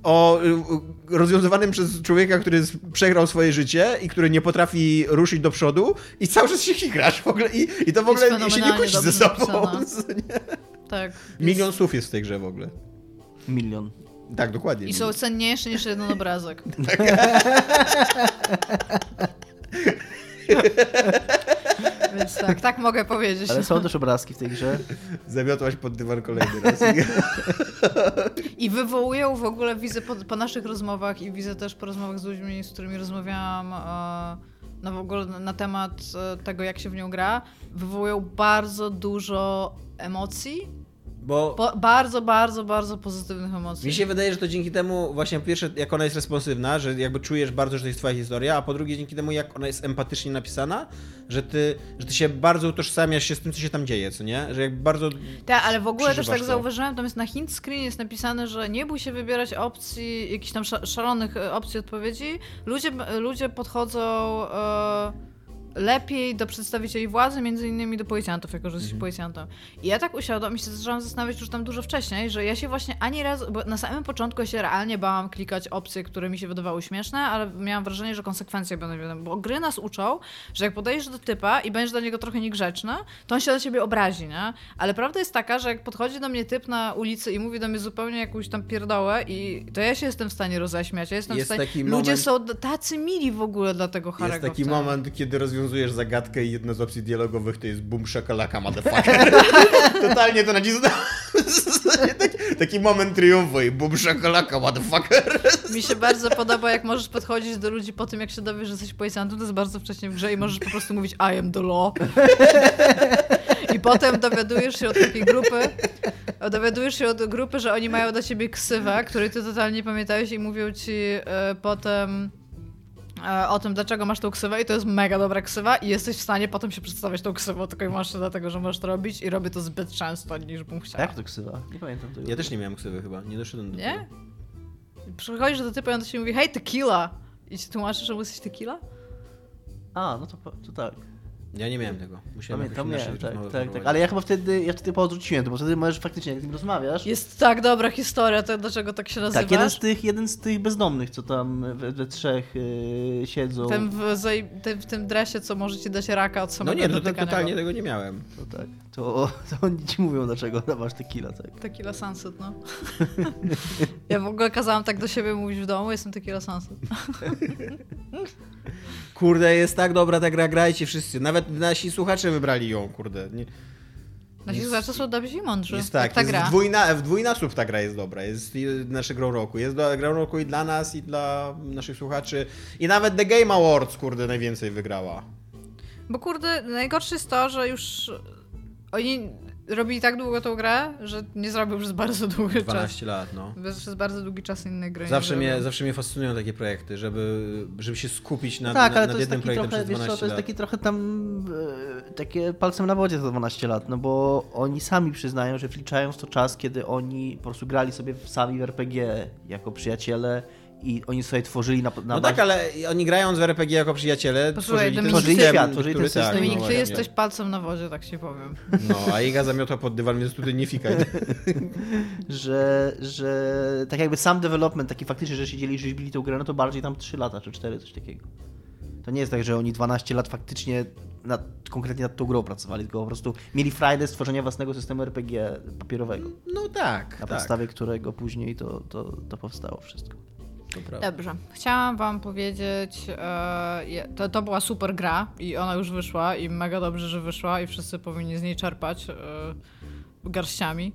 o y, y, rozwiązywanym przez człowieka, który przegrał swoje życie i który nie potrafi ruszyć do przodu i cały czas się chigrasz w ogóle i, i to w Jest ogóle się nie kłóci ze sobą. [laughs] nie? tak. Milion słów jest w tej grze w ogóle. Milion. Tak, dokładnie. I są cenniejsze niż jeden obrazek. [laughs] [laughs] Więc tak, tak mogę powiedzieć. Ale są też obrazki w tej grze. Zamiotłaś pod dywan kolejny raz. [laughs] I wywołują w ogóle, widzę po, po naszych rozmowach i widzę też po rozmowach z ludźmi, z którymi rozmawiałam e, na, w ogóle na, na temat e, tego, jak się w nią gra, wywołują bardzo dużo emocji Bo Po, bardzo, bardzo, bardzo pozytywnych emocji. mi się wydaje, że to dzięki temu, właśnie po pierwsze, jak ona jest responsywna, że jakby czujesz bardzo, że to jest twoja historia, a po drugie dzięki temu, jak ona jest empatycznie napisana, że ty, że ty się bardzo utożsamiasz się z tym, co się tam dzieje, co nie? Że jakby bardzo... Tak, ale w ogóle też tak to. zauważyłem, tam jest na hint screen jest napisane, że nie bój się wybierać opcji, jakichś tam sza- szalonych e, opcji odpowiedzi. Ludzie, ludzie podchodzą e, lepiej do przedstawicieli władzy, między innymi do policjantów, jako że jesteś Mhm. policjantem. I ja tak usiadłam i się zaczęłam zastanawiać już tam dużo wcześniej, że ja się właśnie ani razu, bo na samym początku ja się realnie bałam klikać opcje, które mi się wydawały śmieszne, ale miałam wrażenie, że konsekwencje będą wiadomo, bo gry nas uczą, że jak podejdziesz do typa i będziesz dla niego trochę niegrzeczny, to on się na ciebie obrazi, nie? Ale prawda jest taka, że jak podchodzi do mnie typ na ulicy i mówi do mnie zupełnie jakąś tam pierdołę i to ja się jestem w stanie roześmiać, ja jestem Jest w stanie... Ludzie moment- są tacy mili w ogóle dla tego Harry'ego. Jest taki moment, kiedy rozwiązujesz zagadkę i jedna z opcji dialogowych to jest boom shakalaka motherfucker. [laughs] Totalnie to nacisnąłem. [laughs] taki, taki moment triumfu i boom shakalaka motherfucker. [laughs] Mi się bardzo podoba, jak możesz podchodzić do ludzi po tym, jak się dowiesz, że jesteś policjantem, to jest bardzo wcześnie w grze i możesz po prostu mówić I am the law. I potem dowiadujesz się od takiej grupy, dowiadujesz się od grupy, że oni mają do ciebie ksywę, której ty totalnie nie pamiętałeś i mówią ci e, potem o tym, dlaczego masz tą ksywę i to jest mega dobra ksywa i jesteś w stanie potem się przedstawiać tą ksywą tylko i wyłącznie dlatego, że możesz to robić i robię to zbyt często, niż bym chciała. Jak to ksywa? Nie pamiętam tego. Ja też nie miałem ksywy chyba, nie doszedłem do Nie? tego. Przychodzisz do typu i on do ciebie mówi, hej, tequila! I ci tłumaczysz, że jesteś tequila? A, no to, to tak. Ja nie miałem tego. Musiałem Pamiętam, nie, tak, tak, tak. prowadzić. Ale ja chyba wtedy, ja wtedy odrzuciłem to, bo wtedy możesz faktycznie, jak z nim rozmawiasz. Jest tak dobra historia, to dlaczego tak się nazywasz? tak, jeden z, tych, jeden z tych bezdomnych, co tam we, we trzech yy, siedzą. Ten w, zaj- ten, w tym dresie, co może ci dać raka od No samego nie, no to totalnie go. tego nie miałem. To tak. To, to oni ci mówią, dlaczego [laughs] dawasz tequila, tak. Tequila Sunset, no. [laughs] ja w ogóle kazałam tak do siebie mówić w domu, jestem Tequila Sunset. [laughs] Kurde, jest tak dobra ta gra, grajcie wszyscy. Nawet nasi słuchacze wybrali ją, kurde. Nie, Nasi Jest- słuchacze są dobrzy i mądrzy. jest tak, ta jest gra. w, dwójna, w dwójnasób ta gra jest dobra. Jest nasze grą roku. Jest do, grą roku i dla nas, i dla naszych słuchaczy. I nawet The Game Awards, kurde, najwięcej wygrała. Bo kurde, najgorsze jest to, że już oni robili tak długo tą grę, że nie zrobił przez bardzo [laughs] długi czas. 12 lat, no. Przez bardzo długi czas innej gry. Zawsze mnie, zawsze mnie fascynują takie projekty, żeby, żeby się skupić na, tak, na, ale nad jednym projektem trochę, przez wiesz 12 co, to jest taki trochę tam e, takie palcem na wodzie to 12 lat, no bo oni sami przyznają, że wliczają w to czas, kiedy oni po prostu grali sobie sami w RPG jako przyjaciele i oni sobie tworzyli na, na No bazie- tak, ale oni grając w RPG jako przyjaciele, Posłuchaj, tworzyli ten Dominik, system, świat, tworzyli ten system. Dominik, ty jesteś palcem na wodzie, tak ci powiem. No, a Iga zamiota pod dywan, więc tutaj nie fikaj. [laughs] że, że tak jakby sam development, taki faktycznie, że siedzieli i rzeźbili tę grę, no to bardziej tam 3 lata czy 4, coś takiego. To nie jest tak, że oni 12 lat faktycznie nad, konkretnie nad tą grą pracowali, tylko po prostu mieli frajdę stworzenia własnego systemu RPG papierowego, No tak, na tak. podstawie którego później to, to, to powstało wszystko. Dobrze. Chciałam wam powiedzieć, e, to, to była super gra i ona już wyszła i mega dobrze, że wyszła i wszyscy powinni z niej czerpać e, garściami.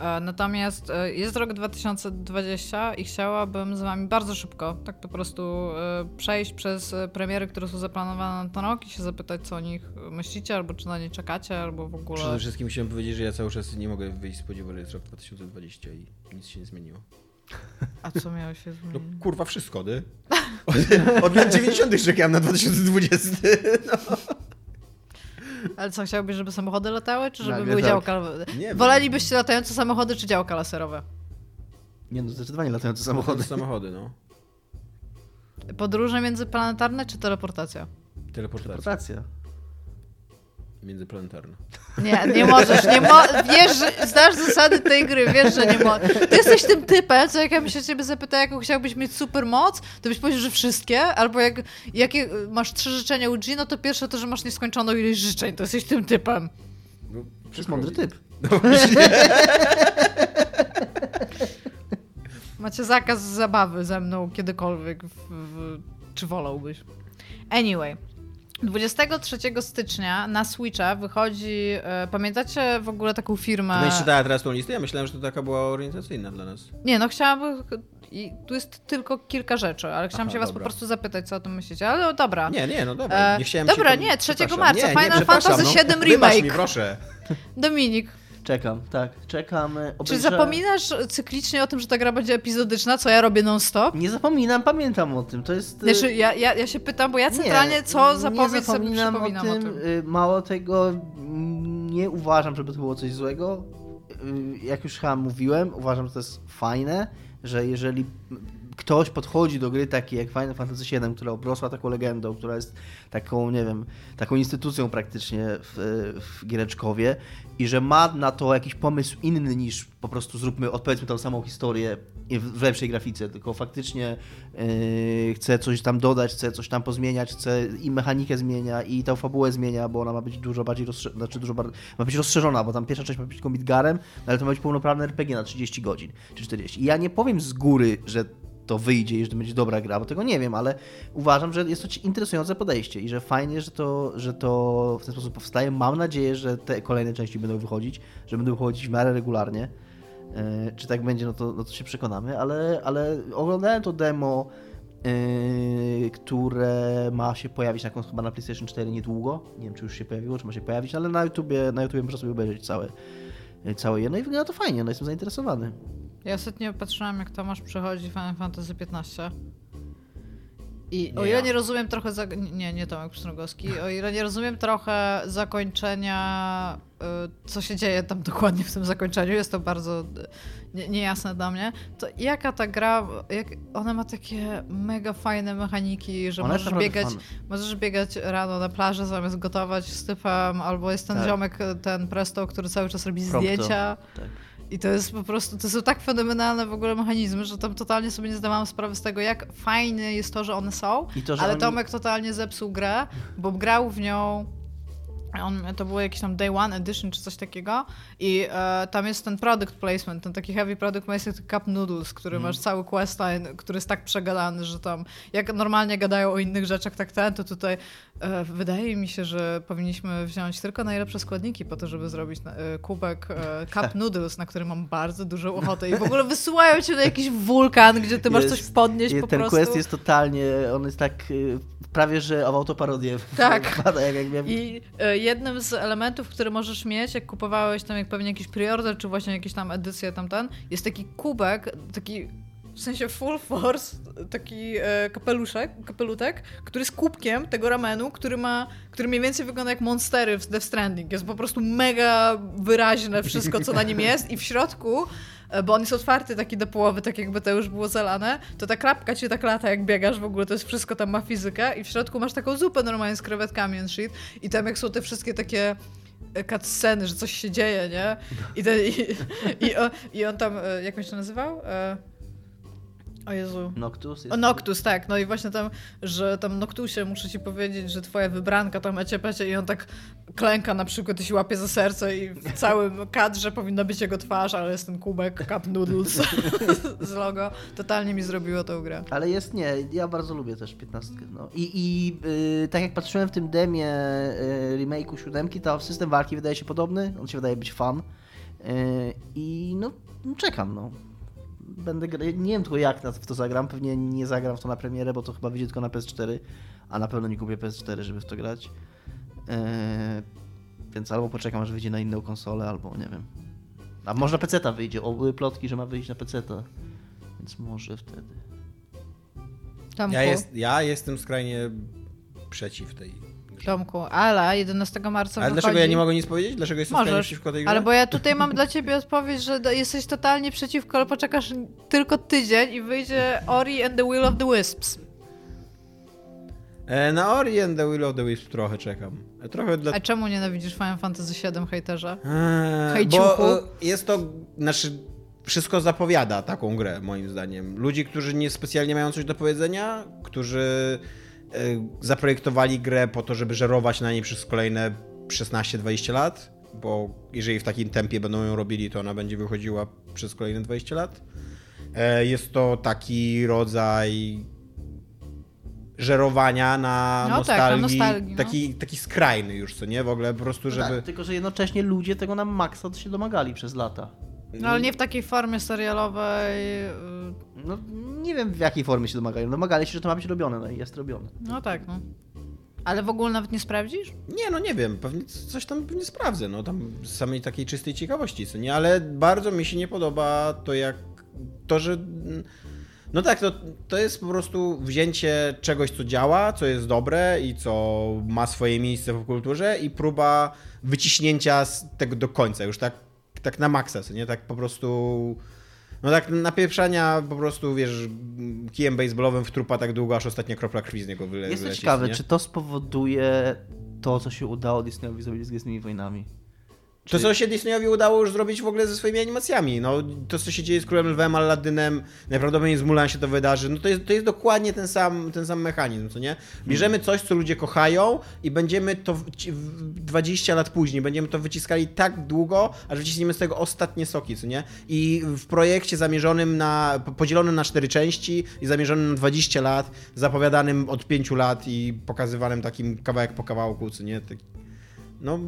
E, natomiast e, jest rok 2020 i chciałabym z wami bardzo szybko, tak po prostu e, przejść przez premiery, które są zaplanowane na ten rok i się zapytać, co o nich myślicie, albo czy na nie czekacie, albo w ogóle... Przede wszystkim chciałem powiedzieć, że ja cały czas nie mogę wyjść z podziewu, że jest rok 2020 i nic się nie zmieniło. A co miało się No zmienić? kurwa, wszystko, ty. Od, od lat 90. czekałem na 2020. No. Ale co, chciałbyś, żeby samochody latały, czy żeby były tak. działka... Nie. Wolelibyście latające samochody, czy działka laserowe? Nie no, zdecydowanie latające Samochody. samochody. No. Podróże międzyplanetarne czy teleportacja? Teleportacja. Rotacja. Międzyplanetarna. Nie, nie możesz, nie mo wiesz, że znasz zasady tej gry, wiesz, że nie możesz. Ty jesteś tym typem, co jak ja bym się ciebie zapytała, jaką chciałbyś mieć super moc, to byś powiedział, że wszystkie, albo jak jakie masz trzy życzenia u G, no to pierwsze to, że masz nieskończoną ilość życzeń, to jesteś tym typem. No, jest mądry typ. No. [laughs] Macie zakaz zabawy ze mną kiedykolwiek, w, w, czy wolałbyś? Anyway. 23 stycznia na Switcha wychodzi, e, pamiętacie w ogóle taką firmę... Będziesz czytała teraz tą listę? Ja myślałem, że to taka była orientacyjna dla nas. Nie, no chciałabym. I tu jest tylko kilka rzeczy, ale chciałam Aha, się was dobra. po prostu zapytać, co o tym myślicie. Ale no, dobra. Nie, nie, no dobra. E, Nie chciałem dobra, się nie, 3 przepraszam. marca, Nie, nie, Final przepraszam, Fantasy no. VII Wybacz Remake. mi, proszę. Dominik, Czekam, tak, czekam. e, Czy zapominasz cyklicznie o tym, że ta gra będzie epizodyczna, co ja robię non-stop? Nie zapominam, pamiętam o tym. To jest. e, Znaczy, ja, ja, ja się pytam, bo ja centralnie co zapowiedź nie sobie zapominam przypominam o tym. y, Mało tego, nie uważam, żeby to było coś złego. Y, Jak już chyba mówiłem, uważam, że to jest fajne, że jeżeli ktoś podchodzi do gry takiej jak Final Fantasy VII, która obrosła taką legendą, która jest taką, nie wiem, taką instytucją praktycznie w, w Giereczkowie i że ma na to jakiś pomysł inny niż po prostu zróbmy, odpowiedzmy tą samą historię w, lepszej grafice, tylko faktycznie yy, chce coś tam dodać, chce coś tam pozmieniać, chce i mechanikę zmienia i tą fabułę zmienia, bo ona ma być dużo bardziej rozszerzona, znaczy dużo bar- ma być rozszerzona, bo tam pierwsza część ma być tylko Midgarem, no ale to ma być pełnoprawne RPG na 30 godzin czy 40. I ja nie powiem z góry, że to wyjdzie i że to będzie dobra gra, bo tego nie wiem, ale uważam, że jest to interesujące podejście i że fajnie, że to, że to w ten sposób powstaje. Mam nadzieję, że te kolejne części będą wychodzić, że będą wychodzić w miarę regularnie. E, Czy tak będzie, no to, no to się przekonamy, ale, ale oglądałem to demo, e, które ma się pojawić na, chyba na PlayStation 4 niedługo. Nie wiem, czy już się pojawiło, czy ma się pojawić, ale na YouTubie, na YouTubie można sobie obejrzeć całe, e, całe je. No i wygląda to fajnie, no jestem zainteresowany. Ja ostatnio patrzyłam, jak Tomasz przechodzi Final Fantasy XV. I o ile ja. nie rozumiem trochę. Za... Nie, nie Tomek Pstrągowski. O ile nie rozumiem trochę zakończenia, y, co się dzieje tam dokładnie w tym zakończeniu, jest to bardzo y, nie, niejasne dla mnie. To jaka ta gra. Jak... Ona ma takie mega fajne mechaniki, że możesz biegać, możesz biegać rano na plaży zamiast gotować z typem, albo jest ten Tak. ziomek, ten Presto, który cały czas robi Prompto. zdjęcia. Tak. I to jest po prostu, to są tak fenomenalne w ogóle mechanizmy, że tam totalnie sobie nie zdawałam sprawy z tego, jak fajne jest to, że one są, to, że ale oni- Tomek totalnie zepsuł grę, bo grał w nią, on, to było jakiś tam Day One Edition czy coś takiego i e, tam jest ten product placement, ten taki heavy product placement Cup Noodles, który Mhm. masz cały questline, który jest tak przegadany, że tam jak normalnie gadają o innych rzeczach, tak ten, to tutaj wydaje mi się, że powinniśmy wziąć tylko najlepsze składniki po to, żeby zrobić e, kubek e, Cup [laughs] Noodles, na który mam bardzo dużą ochotę i w ogóle wysyłają cię na jakiś wulkan, gdzie ty masz Jest- coś podnieść I po ten prostu. quest jest totalnie, on jest tak y, prawie, że w autoparodię [laughs] Tak. jak, jak miałem... I e, jednym z elementów, które możesz mieć, jak kupowałeś tam jak pewnie jakiś preorder, czy właśnie jakieś tam edycje tamten, jest taki kubek, taki w sensie full force, taki e, kapeluszek, kapelutek, który jest kubkiem tego ramenu, który ma, który mniej więcej wygląda jak monstery w Death Stranding. Jest po prostu mega wyraźne wszystko, co na nim jest i w środku e, bo on jest otwarty taki do połowy, tak jakby to już było zalane, to ta klapka ci tak lata, jak biegasz w ogóle, to jest wszystko tam ma fizykę i w środku masz taką zupę normalnie z krewetkami and shit i tam jak są te wszystkie takie e, cutsceny, że coś się dzieje, nie? I, i, i, on, i on tam, e, jak on się nazywał? O Jezu. Noctus jest... O Noctus, tak. No i właśnie tam, że tam Noctusie muszę ci powiedzieć, że twoja wybranka tam ecie pecie i on tak klęka na przykład i się łapie za serce i w [laughs] całym kadrze powinna być jego twarz, ale jest ten kubek Cup Noodles [laughs] [laughs] z logo. Totalnie mi zrobiło tą grę. Ale jest, nie, ja bardzo lubię też 15. No. I, i y, tak jak patrzyłem w tym demie y, remake'u siódemki, to system walki wydaje się podobny, on się wydaje być fan. Y, I no, czekam, no. Będę gra... Nie wiem tylko jak na- w to zagram, pewnie nie zagram w to na premierę, bo to chyba wyjdzie tylko na PS4, a na pewno nie kupię PS4, żeby w to grać. Y, więc albo poczekam, aż wyjdzie na inną konsolę, albo nie wiem. A może na PC-ta wyjdzie, o, były plotki, że ma wyjść na PC-ta. Więc może wtedy. Ja, jest, ja jestem skrajnie przeciw tej. Tomku, ale 11 marca Ale wychodzi... dlaczego ja nie mogę nic powiedzieć? Dlaczego jestem Możesz, przeciwko tej grze? ale bo ja tutaj mam dla ciebie odpowiedź, że jesteś totalnie przeciwko, ale poczekasz tylko tydzień i wyjdzie Ori and the Will of the Wisps. E, Na Ori and the Will of the Wisp trochę czekam. E, Trochę dla... A czemu nienawidzisz Final Fantasy VII, hejterze? Eee, Hejciuchu. bo e, jest to, znaczy wszystko zapowiada taką grę, moim zdaniem. Ludzi, którzy nie specjalnie mają coś do powiedzenia, którzy zaprojektowali grę po to, żeby żerować na niej przez kolejne 16-20 lat, bo jeżeli w takim tempie będą ją robili, to ona będzie wychodziła przez kolejne 20 lat. E, Jest to taki rodzaj żerowania na No tak, na nostalgii, nostalgii, no. taki, taki skrajny już, co nie? W ogóle po prostu, żeby... Tak, tylko że jednocześnie ludzie tego na maksa się domagali przez lata. No ale nie w takiej formie serialowej. y, No nie wiem w jakiej formie się domagali. Domagali się, że to ma być robione, no i jest robione. No tak, no. Ale w ogóle nawet nie sprawdzisz? Nie, no nie wiem, pewnie coś tam pewnie sprawdzę, no tam z samej takiej czystej ciekawości, co nie, ale bardzo mi się nie podoba to jak, to, że no tak, to, to jest po prostu wzięcie czegoś, co działa, co jest dobre i co ma swoje miejsce w kulturze i próba wyciśnięcia z tego do końca, już tak, tak na maksa, nie, tak po prostu... No tak napieprzania po prostu, wiesz, kijem baseballowym w trupa tak długo, aż ostatnia kropla krwi z niego wyle, Jest to wyleci. ciekawe, nie? czy to spowoduje to, co się udało Disneyowi zrobić z Gwiezdnymi Wojnami. To, co się Disneyowi udało już zrobić w ogóle ze swoimi animacjami. No, to, co się dzieje z Królem Lwem, Aladynem, najprawdopodobniej z Mulan się to wydarzy. No, to, jest, to jest dokładnie ten sam, ten sam mechanizm, co nie? Bierzemy coś, co ludzie kochają i będziemy to w- ci- w- 20 lat później, będziemy to wyciskali tak długo, aż wyciśniemy z tego ostatnie soki, co nie? I w projekcie zamierzonym na, podzielonym na cztery części i zamierzonym na 20 lat, zapowiadanym od 5 lat i pokazywanym takim kawałek po kawałku, co nie? Tak, no,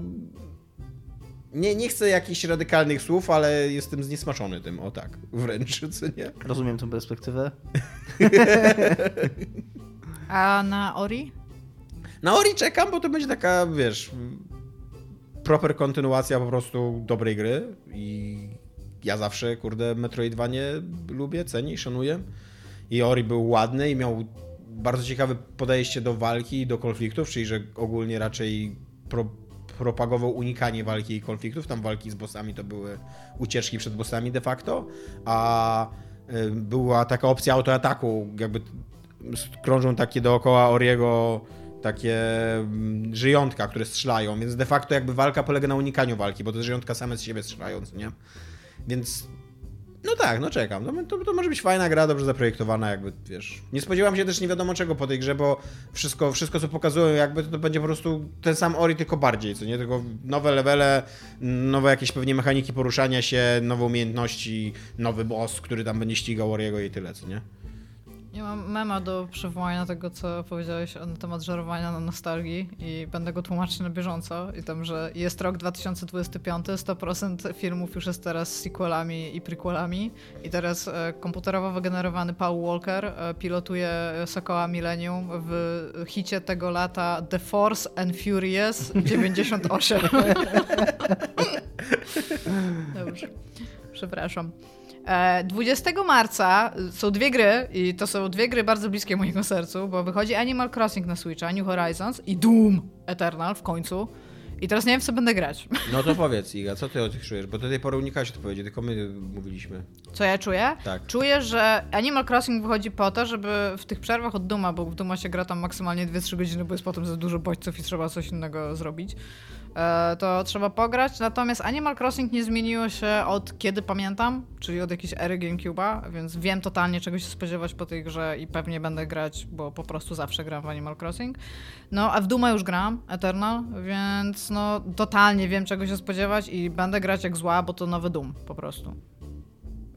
nie, nie chcę jakichś radykalnych słów, ale jestem zniesmaczony tym, o tak, wręcz, [laughs] co nie? Rozumiem tę perspektywę. [laughs] A na Ori? Na Ori czekam, bo to będzie taka, wiesz, proper kontynuacja po prostu dobrej gry i ja zawsze, kurde, Metroidvanie lubię, cenię i szanuję. I Ori był ładny i miał bardzo ciekawe podejście do walki i do konfliktów, czyli że ogólnie raczej pro, propagował unikanie walki i konfliktów. Tam walki z bossami to były ucieczki przed bossami de facto, a y, była taka opcja autoataku, jakby krążą takie dookoła Oriego takie mm, żyjątka, które strzelają, więc de facto jakby walka polega na unikaniu walki, bo te żyjątka same z siebie strzelają, nie? Więc no tak, no czekam. No, to, to może być fajna gra, dobrze zaprojektowana, jakby, wiesz. Nie spodziewam się też nie wiadomo czego po tej grze, bo wszystko, wszystko co pokazują, jakby to, to będzie po prostu ten sam Ori, tylko bardziej, co nie? Tylko nowe levele, nowe jakieś pewnie mechaniki poruszania się, nowe umiejętności, nowy boss, który tam będzie ścigał Oriego i tyle, co nie? Ja mam mema do przywołania tego, co powiedziałeś na temat żerowania na nostalgii i będę go tłumaczyć na bieżąco. I tam, że jest rok 2025, 100% filmów już jest teraz z sequelami i prequelami i teraz e, komputerowo wygenerowany Paul Walker e, pilotuje Sokoła Millennium w hicie tego lata The Force and Furious 98. [laughs] Dobrze. Przepraszam. E, 20 marca są dwie gry i to są dwie gry bardzo bliskie mojemu sercu, bo wychodzi Animal Crossing na Switcha, New Horizons i Doom Eternal w końcu. I teraz nie wiem, co będę grać. [laughs] No to powiedz, Iga, co ty o tych czujesz? Bo do tej pory unikałeś odpowiedzi, tylko my mówiliśmy. Co ja czuję? Tak. Czuję, że Animal Crossing wychodzi po to, żeby w tych przerwach od Duma, bo w Duma się gra tam maksymalnie 2-3 godziny, bo jest potem za dużo bodźców i trzeba coś innego zrobić, e, to trzeba pograć. Natomiast Animal Crossing nie zmieniło się od kiedy pamiętam, czyli od jakiejś ery GameCube'a, więc wiem totalnie czego się spodziewać po tej grze i pewnie będę grać, bo po prostu zawsze gram w Animal Crossing. No, a w Duma już gram, Eternal, więc no totalnie wiem czego się spodziewać i będę grać jak zła, bo to nowy Doom po prostu.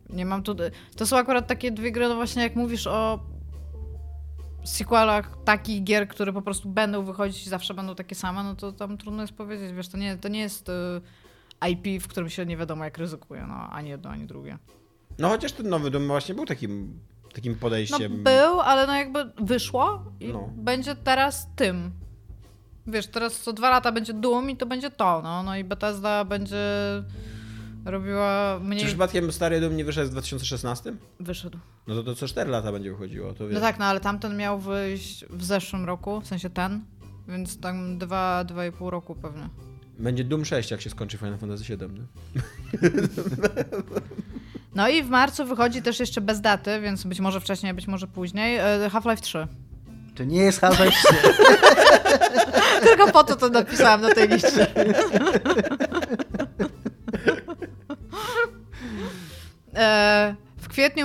Nie mam tu. To są akurat takie dwie gry, no właśnie jak mówisz o sequelach takich gier, które po prostu będą wychodzić i zawsze będą takie same, no to tam trudno jest powiedzieć, wiesz, to nie, to nie jest y, IP, w którym się nie wiadomo jak ryzykuje, no ani jedno, ani drugie. No chociaż ten nowy dom właśnie był takim, takim No podejściem. był, ale no jakby wyszło i No. będzie teraz tym. Wiesz, teraz co dwa lata będzie Doom i to będzie to, no, no i Bethesda będzie robiła mniej... Czy przypadkiem stary dom nie wyszedł w 2016? Wyszedł. No to, to co 4 lata będzie wychodziło, to wiesz. No tak, no ale tamten miał wyjść w zeszłym roku, w sensie ten, więc tam dwa, dwa i pół roku pewnie. Będzie Doom 6, jak się skończy Final Fantasy VII, nie? No i w marcu wychodzi też jeszcze bez daty, więc być może wcześniej, być może później, e, Half-Life 3. To nie jest Half-Life 3. [laughs] Tylko po to to napisałam na tej liście.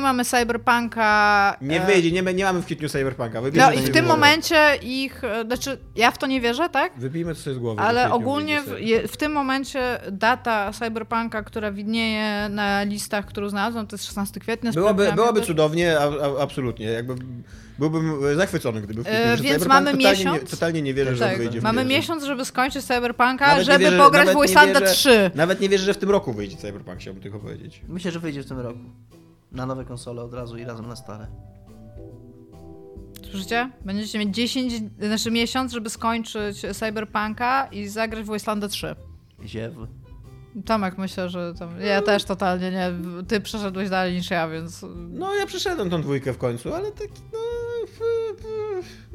Kwietniu mamy Cyberpunka. Nie e, wyjdzie, nie, nie mamy w kwietniu Cyberpunka. Wybierzmy No i w nie tym momencie ich, e, znaczy ja w to nie wierzę, tak? Wypijmy to sobie z głowy. Ale ogólnie w, je- w tym momencie data Cyberpunka, która widnieje na listach, którą znalazłam, to jest 16 kwietnia. Byłoby, sprawdzam byłoby jakoś. cudownie, a, a, absolutnie. Jakby byłbym zachwycony, gdyby w kwietniu E, więc Cyberpunk. mamy totalnie Nie, miesiąc. totalnie nie wierzę, że on Tak, wyjdzie mamy miesiąc, żeby skończyć Cyberpunka, Nawet nie żeby wierzę- pograć w nie Wastelandę wierzę- 3. Nawet nie wierzę, że w tym roku wyjdzie Cyberpunk, chciałbym tylko powiedzieć. Myślę, że wyjdzie w tym roku. Na nowe konsole od razu i razem na stare. Słyszycie? Będziecie mieć 10, znaczy miesiąc, żeby skończyć Cyberpunka i zagrać w Wasteland 3. Ziew. Tomek myślę, że tam, ja też totalnie nie. Ty przeszedłeś dalej niż ja, więc. No ja przeszedłem tą dwójkę w końcu, ale taki no...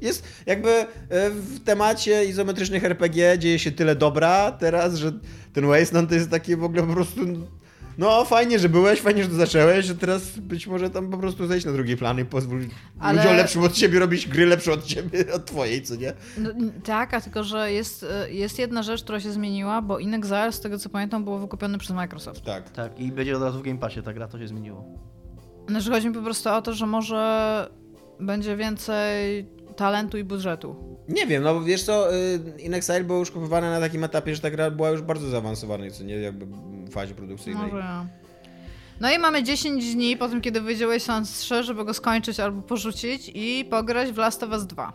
Jest jakby e, w temacie izometrycznych RPG dzieje się tyle dobra teraz, że ten Wasteland to jest takie w ogóle po prostu... No fajnie, że byłeś, fajnie, że to zacząłeś, że teraz być może tam po prostu zejść na drugi plan i pozwól Ale- ludziom lepszym od ciebie robić gry lepsze od ciebie, [laughs] od twojej, co nie? No, tak, a tylko, że jest, y, jest jedna rzecz, która się zmieniła, bo In Exile, z tego co pamiętam, było wykupione przez Microsoft. Tak. Tak, i będzie od razu w Game Passie ta gra, to się zmieniło. Znaczy chodzi mi po prostu o to, że może będzie więcej talentu i budżetu. Nie wiem, no bo wiesz co, y, In Exile było już kupowane na takim etapie, że ta gra była już bardzo zaawansowana, co nie, jakby w fazie produkcyjnej. Może ja. No i mamy 10 dni po tym, kiedy wyjdzie Wasteland 3, żeby go skończyć albo porzucić i pograć w Last of Us 2.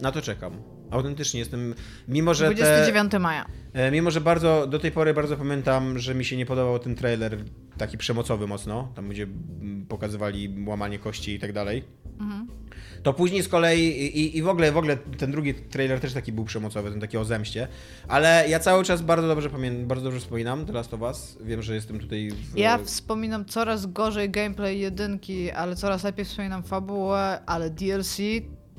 Na to czekam. Autentycznie jestem, mimo że te, 29 maja. e, mimo że bardzo, do tej pory bardzo pamiętam, że mi się nie podobał ten trailer taki przemocowy mocno, tam gdzie mm, pokazywali łamanie kości i tak dalej. Mhm. To później z kolei i, i- w ogóle w ogóle ten drugi trailer też taki był przemocowy, ten taki o zemście, ale ja cały czas bardzo dobrze pamiętam, bardzo dobrze wspominam The Last of Us. Wiem, że jestem tutaj w, Ja wspominam coraz gorzej gameplay jedynki, ale coraz lepiej wspominam fabułę, ale DLC...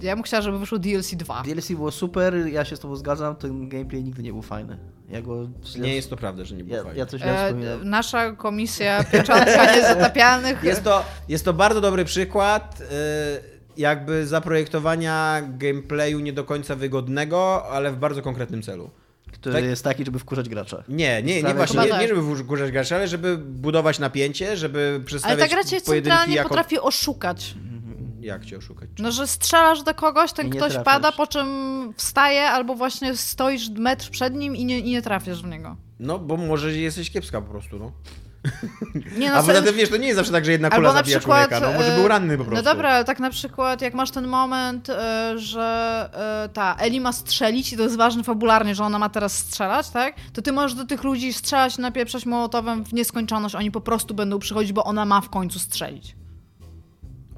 Ja bym chciała, żeby wyszło DLC 2. DLC było super, ja się z tobą zgadzam, ten gameplay nigdy nie był fajny. Ja go źle... Nie jest to prawda, że nie było ja, fajnie. ja coś źle E, wspominam. nasza komisja [laughs] pieczątka niezatapialnych... Jest to, jest to bardzo dobry przykład y, jakby zaprojektowania gameplayu nie do końca wygodnego, ale w bardzo konkretnym celu. Który tak- jest taki, żeby wkurzać gracza. Nie, nie, nie właśnie, Chyba nie, tak. nie żeby wkurzać graczy, ale żeby budować napięcie, żeby Ale przedstawiać ta gra cię centralnie jako... potrafi oszukać. Jak cię oszukać? No, że strzelasz do kogoś, ten nie ktoś trafiasz. pada, po czym wstaje, albo właśnie stoisz metr przed nim i nie, i nie trafiasz w niego. No, bo może jesteś kiepska po prostu, no. Nie, no, A poza tym, wiesz, to nie jest zawsze tak, że jedna kula na zabija przykład. człowieka, no może e, był ranny po prostu. No dobra, ale tak na przykład, jak masz ten moment, e, że e, ta Eli ma strzelić i to jest ważne fabularnie, że ona ma teraz strzelać, tak? To ty możesz do tych ludzi strzelać, napieprzać mołotowem w nieskończoność, oni po prostu będą przychodzić, bo ona ma w końcu strzelić.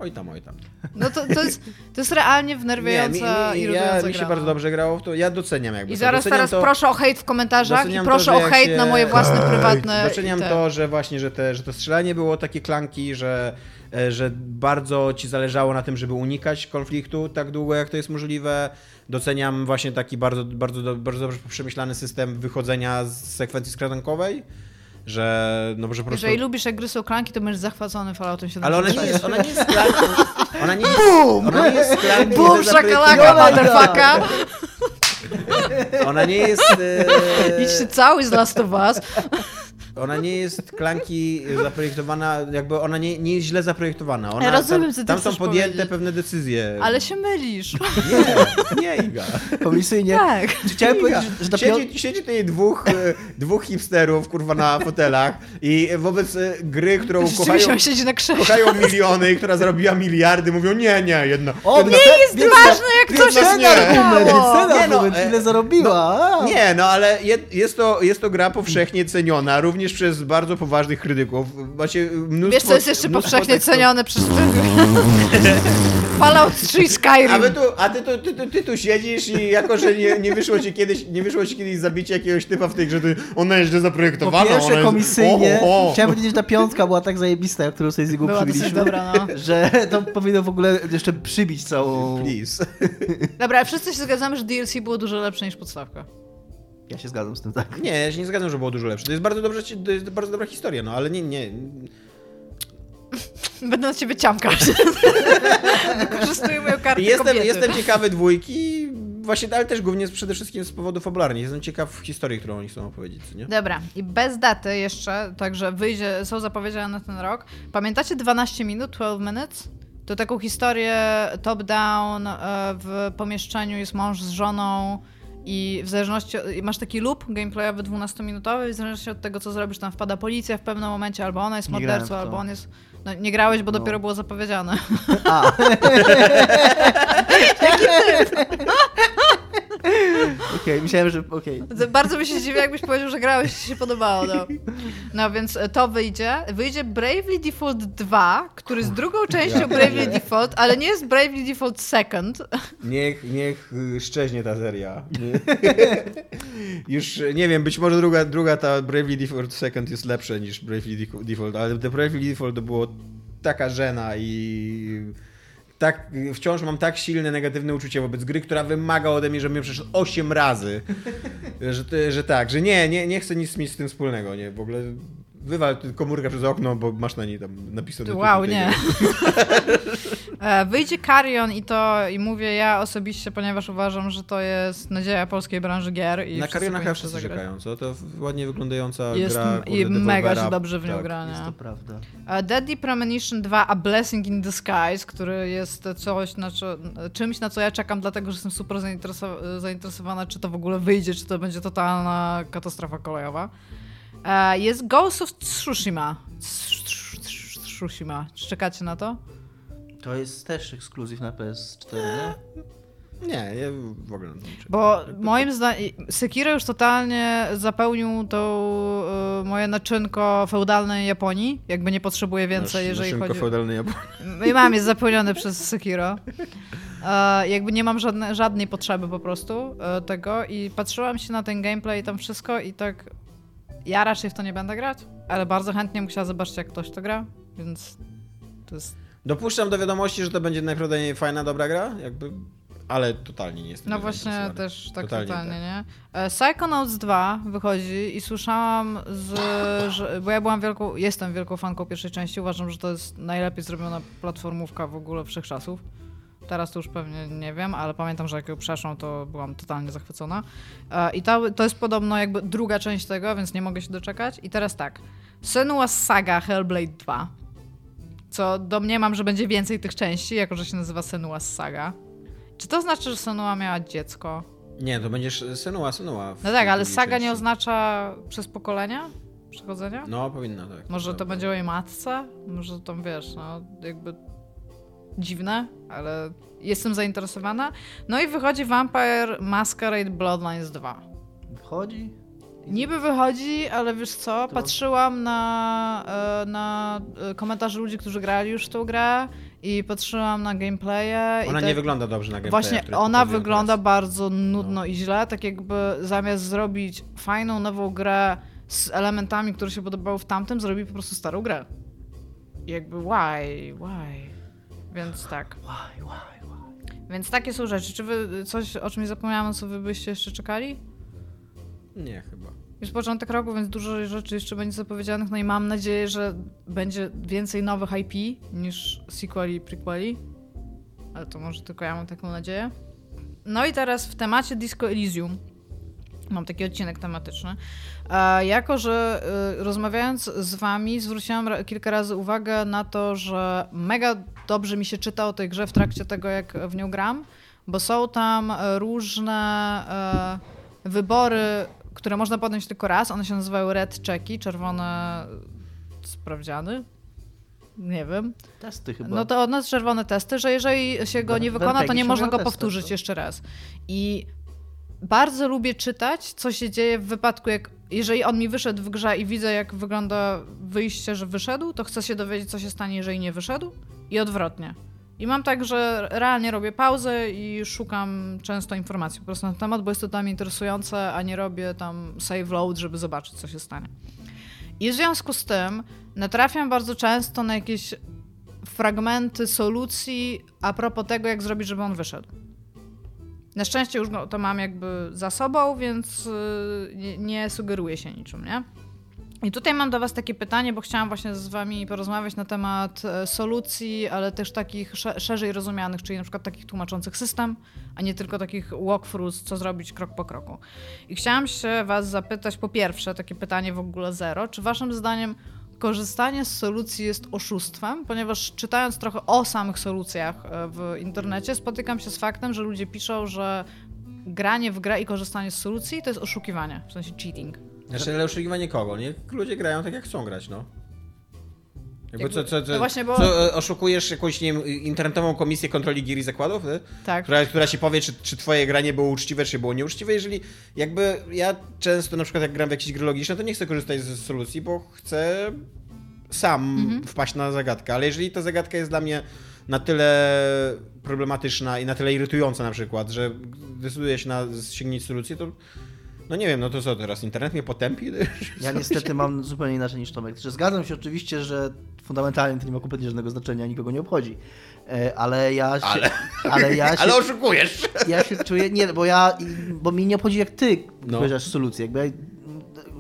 Oj tam, oj tam. No to, to, jest, to jest realnie Nie, mi, wnerwiająca mi, i ja, mi się gra, bardzo no. dobrze grało w to. Ja doceniam jakby I zaraz teraz to, proszę o hejt w komentarzach i proszę to, o hejt się- na moje własne prywatne. Doceniam te- to, że właśnie, że, te, że to strzelanie było takie klanki, że, e, że bardzo ci zależało na tym, żeby unikać konfliktu tak długo, jak to jest możliwe. Doceniam właśnie taki bardzo, bardzo, bardzo dobrze przemyślany system wychodzenia z sekwencji skradankowej, że no, że po prostu... Jeżeli lubisz jak gry są klanki, to będziesz zachwycony Falloutem 76. Ale ona nie jest, ona nie jest klanką. Ona nie jest, ona nie jest klanką. Boom, szakalaka, motherfucker! Ona nie jest... E, Idź się cały z Last of Us. Ona nie jest klanki zaprojektowana, jakby ona nie, nie jest źle zaprojektowana. Ona, Ja rozumiem, tam, co ty tam są podjęte powiedzieć. pewne decyzje. Ale się mylisz. Nie, nie Iga. Komisyjnie. Tak. Chciałem Iga. powiedzieć, że ta piątka... Siedzi, siedzi tutaj dwóch, e, dwóch hipsterów, kurwa, na fotelach i wobec e, gry, którą kochają, siedzi na krześle. kochają miliony, która zarobiła miliardy, mówią nie, nie, jedna. O, jedna nie jest ważne, jak coś jedna się nie. stało. Nie Nie no, no, e, ile zarobiła. a. Nie, no ale je, jest, to, jest to gra powszechnie ceniona, również przez bardzo poważnych krytyków. Macie mnóstwo... Wiesz, co jest jeszcze powszechnie tekstów- cenione przez Fallout 3 i Skyrim. A, wy tu, a ty, tu, ty, tu, ty tu siedzisz i jako, że nie, nie, wyszło ci kiedyś, nie wyszło ci kiedyś zabicie jakiegoś typa w tej grze, to ona jest źle Po zaprojektowana. ona pierwsze jest... komisyjnie, O, o. chciałem powiedzieć, że ta piątka była tak zajebista, którą sobie z dosyć przybiliśmy, dobra, no. że to powinno w ogóle jeszcze przybić całą... Please. Dobra, wszyscy się zgadzamy, że DLC było dużo lepsze niż podstawka. Ja się zgadzam z tym, tak. Nie, ja się nie zgadzam, że było dużo lepsze. To jest bardzo, dobrze, to jest bardzo dobra historia, no ale nie, nie. [laughs] Będę na ciebie ciamkać. [laughs] Wykorzystuję moją kartę Jestem, kobiety. jestem ciekawy dwójki, właśnie, ale też głównie przede wszystkim z powodu fabularnych. Jestem ciekaw historii, którą oni chcą opowiedzieć, nie? Dobra, i bez daty jeszcze, także wyjdzie, są zapowiedziane na ten rok. Pamiętacie 12 minut, 12 minutes? To taką historię top-down, e, w pomieszczeniu jest mąż z żoną i w zależności, masz taki loop gameplayowy 12-minutowy i w zależności od tego, co zrobisz, tam wpada policja w pewnym momencie, albo ona jest mordercą, albo on jest... No, nie grałeś, bo No. dopiero było zapowiedziane. Okej. [laughs] [laughs] okej, myślałem, że okej. Bardzo by się zdziwił, jakbyś powiedział, że grałeś i ci się podobało. No. no więc to wyjdzie. Wyjdzie Bravely Default 2, który jest drugą częścią Ja Bravely. Default, ale nie jest Bravely Default Second. Niech, niech y, szczeźnie ta seria. [laughs] Już nie wiem, być może druga, druga ta Bravely Default Second jest lepsza niż Bravely Default- ale The Bravely Default to było taka żena i tak, wciąż mam tak silne negatywne uczucie wobec gry, która wymaga ode mnie, żebym ją przeszedł 8 razy. [laughs] Że, że tak, że nie, nie, nie chcę nic mieć z tym wspólnego, nie, w ogóle wywal komórkę przez okno, bo masz na niej tam napisane. Wow, nie. [laughs] E, Wyjdzie Carrion i to, i mówię ja osobiście, ponieważ uważam, że to jest nadzieja polskiej branży gier. I Na powinni chyba wszyscy zagrać. czekają, co? To ładnie wyglądająca Jest gra. i mega się dobrze w nią Tak. gra, nie? Jest to prawda. E, Deadly Premonition 2 A Blessing in Disguise, który jest coś, na co, czymś, na co ja czekam, dlatego że jestem super zainteresow- zainteresowana, czy to w ogóle wyjdzie, czy to będzie totalna katastrofa kolejowa. E, Jest Ghost of Tsushima. Tsushima. Czy czekacie na to? To jest też ekskluzyw na PS4, nie? Nie, ja w ogóle nie czekam. Bo moim zdaniem Sekiro już totalnie zapełnił to e, moje naczynko feudalnej Japonii. Jakby nie potrzebuje więcej, Nasz- jeżeli chodzi... feudalnej Japonii. I mam jest zapełniony przez Sekiro. E, jakby nie mam żadne, żadnej potrzeby po prostu e, tego i patrzyłam się na ten gameplay i tam wszystko i tak ja raczej w to nie będę grać, ale bardzo chętnie musiała zobaczyć jak ktoś to gra, więc to jest... Dopuszczam do wiadomości, że to będzie najprawdopodobniej fajna, dobra gra, jakby, ale totalnie nie jestem No właśnie też tak Totalnie totalnie, tak. nie? E, Psychonauts 2 wychodzi i słyszałam z... Że, bo ja byłam wielką, jestem wielką fanką pierwszej części, uważam, że to jest najlepiej zrobiona platformówka w ogóle wszechczasów. Teraz to już pewnie nie wiem, ale pamiętam, że jak ją przeszłam, to byłam totalnie zachwycona. E, I to, to jest podobno jakby druga część tego, więc nie mogę się doczekać. I teraz tak. Senua's Saga Hellblade 2. Co domniemam, że będzie więcej tych części, jako że się nazywa Senua's Saga. Czy to znaczy, że Senua miała dziecko? Nie, to będziesz Senua, Senua. No tak, ale saga nie części. oznacza przez pokolenia? Przechodzenia? No, powinna, tak. Może to będzie o jej matce? Może tam wiesz, no jakby dziwne, ale jestem zainteresowana. No i wychodzi Vampire Masquerade Bloodlines 2. Wchodzi? Niby wychodzi, ale wiesz co, patrzyłam na, e, na e, komentarze ludzi, którzy grali już w tą grę i patrzyłam na gameplaye. Ona i nie tak... wygląda dobrze na gameplay. Właśnie ona wygląda bardzo nudno i źle, tak jakby zamiast zrobić fajną, nową grę z elementami, które się podobały w tamtym, zrobi po prostu starą grę. I jakby why, why? Więc tak. Why, why, why? Więc takie są rzeczy. Czy wy coś, o czymś zapomniałam, co wy byście jeszcze czekali? Nie, chyba. Już początek roku, więc dużo rzeczy jeszcze będzie zapowiedzianych, no i mam nadzieję, że będzie więcej nowych IP niż sequeli i prequeli. Ale to może tylko ja mam taką nadzieję. No i teraz w temacie Disco Elysium mam taki odcinek tematyczny. Jako, że e, rozmawiając z wami zwróciłam kilka razy uwagę na to, że mega dobrze mi się czyta o tej grze w trakcie tego, jak w nią gram, bo są tam e, różne e, wybory, które można podjąć tylko raz. One się nazywają red checki, czerwone sprawdziany. Nie wiem. Testy chyba. No to od nas czerwone testy, że jeżeli się go nie wykona, to nie można go powtórzyć jeszcze raz. I bardzo lubię czytać, co się dzieje w wypadku, jak jeżeli on mi wyszedł w grze i widzę, jak wygląda wyjście, że wyszedł, to chcę się dowiedzieć, co się stanie, jeżeli nie wyszedł i odwrotnie. I mam tak, że realnie robię pauzę i szukam często informacji po prostu na temat, bo jest to dla mnie interesujące, a nie robię tam save load, żeby zobaczyć, co się stanie. I w związku z tym natrafiam bardzo często na jakieś fragmenty solucji a propos tego, jak zrobić, żeby on wyszedł. Na szczęście już to mam jakby za sobą, więc yy, nie, nie sugeruję się niczym, nie? I tutaj mam do Was takie pytanie, bo chciałam właśnie z Wami porozmawiać na temat e, solucji, ale też takich sze- szerzej rozumianych, czyli na przykład takich tłumaczących system, a nie tylko takich walkthroughs, co zrobić krok po kroku. I chciałam się Was zapytać, po pierwsze, takie pytanie w ogóle zero, czy Waszym zdaniem korzystanie z solucji jest oszustwem, ponieważ czytając trochę o samych solucjach e, w internecie, spotykam się z faktem, że ludzie piszą, że granie w grę i korzystanie z solucji to jest oszukiwanie, w sensie cheating. Znaczy, ale oszukiwanie kogo? Niech ludzie grają tak, jak chcą grać, no. Jakby co, co, co, no właśnie, bo- co, e, oszukujesz jakąś, nie wiem, internetową komisję kontroli gier i zakładów, nie? Tak. która, która ci powie, czy, czy twoje granie było uczciwe, czy było nieuczciwe, jeżeli jakby ja często na przykład jak gram w jakieś gry logiczne, to nie chcę korzystać z solucji, bo chcę sam Mhm. wpaść na zagadkę, ale jeżeli ta zagadka jest dla mnie na tyle problematyczna i na tyle irytująca na przykład, że decyduję się na sięgnięcie solucji, to no nie wiem, no to co teraz, internet mnie potępi? Ja [laughs] niestety mam zupełnie inaczej niż Tomek. Że zgadzam się oczywiście, że fundamentalnie to nie ma kompletnie żadnego znaczenia, nikogo nie obchodzi. E, Ale ja się, Ale- ale ja [laughs] się, Ale oszukujesz! ja się czuję, nie, bo ja, bo mi nie obchodzi jak ty No. solucję, jakby ja,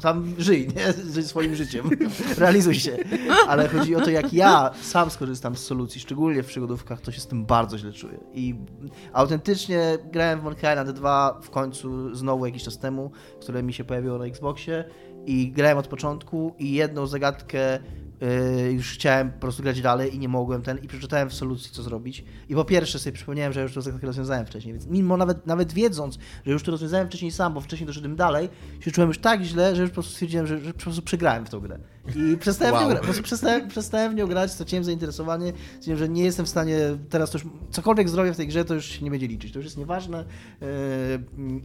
tam żyj, nie? Żyj swoim życiem, [laughs] realizuj się. Ale chodzi o to, jak ja sam skorzystam z solucji, szczególnie w przygodówkach, to się z tym bardzo źle czuję. I autentycznie grałem w Monkey Island 2 w końcu znowu jakiś czas temu, które mi się pojawiło na Xboxie i grałem od początku i jedną zagadkę Yy, już chciałem po prostu grać dalej i nie mogłem ten i przeczytałem w solucji co zrobić i po pierwsze sobie przypomniałem, że już to rozwiązałem wcześniej, więc mimo nawet, nawet wiedząc, że już to rozwiązałem wcześniej sam, bo wcześniej doszedłem dalej, się czułem już tak źle, że już po prostu stwierdziłem, że, że po prostu przegrałem w tą grę. I przestałem w Wow. nią grać, po prostu przestałem, przestałem w nią grać, straciłem zainteresowanie, stwierdziłem, że nie jestem w stanie, teraz to już cokolwiek zrobię w tej grze, to już się nie będzie liczyć, to już jest nieważne. Yy,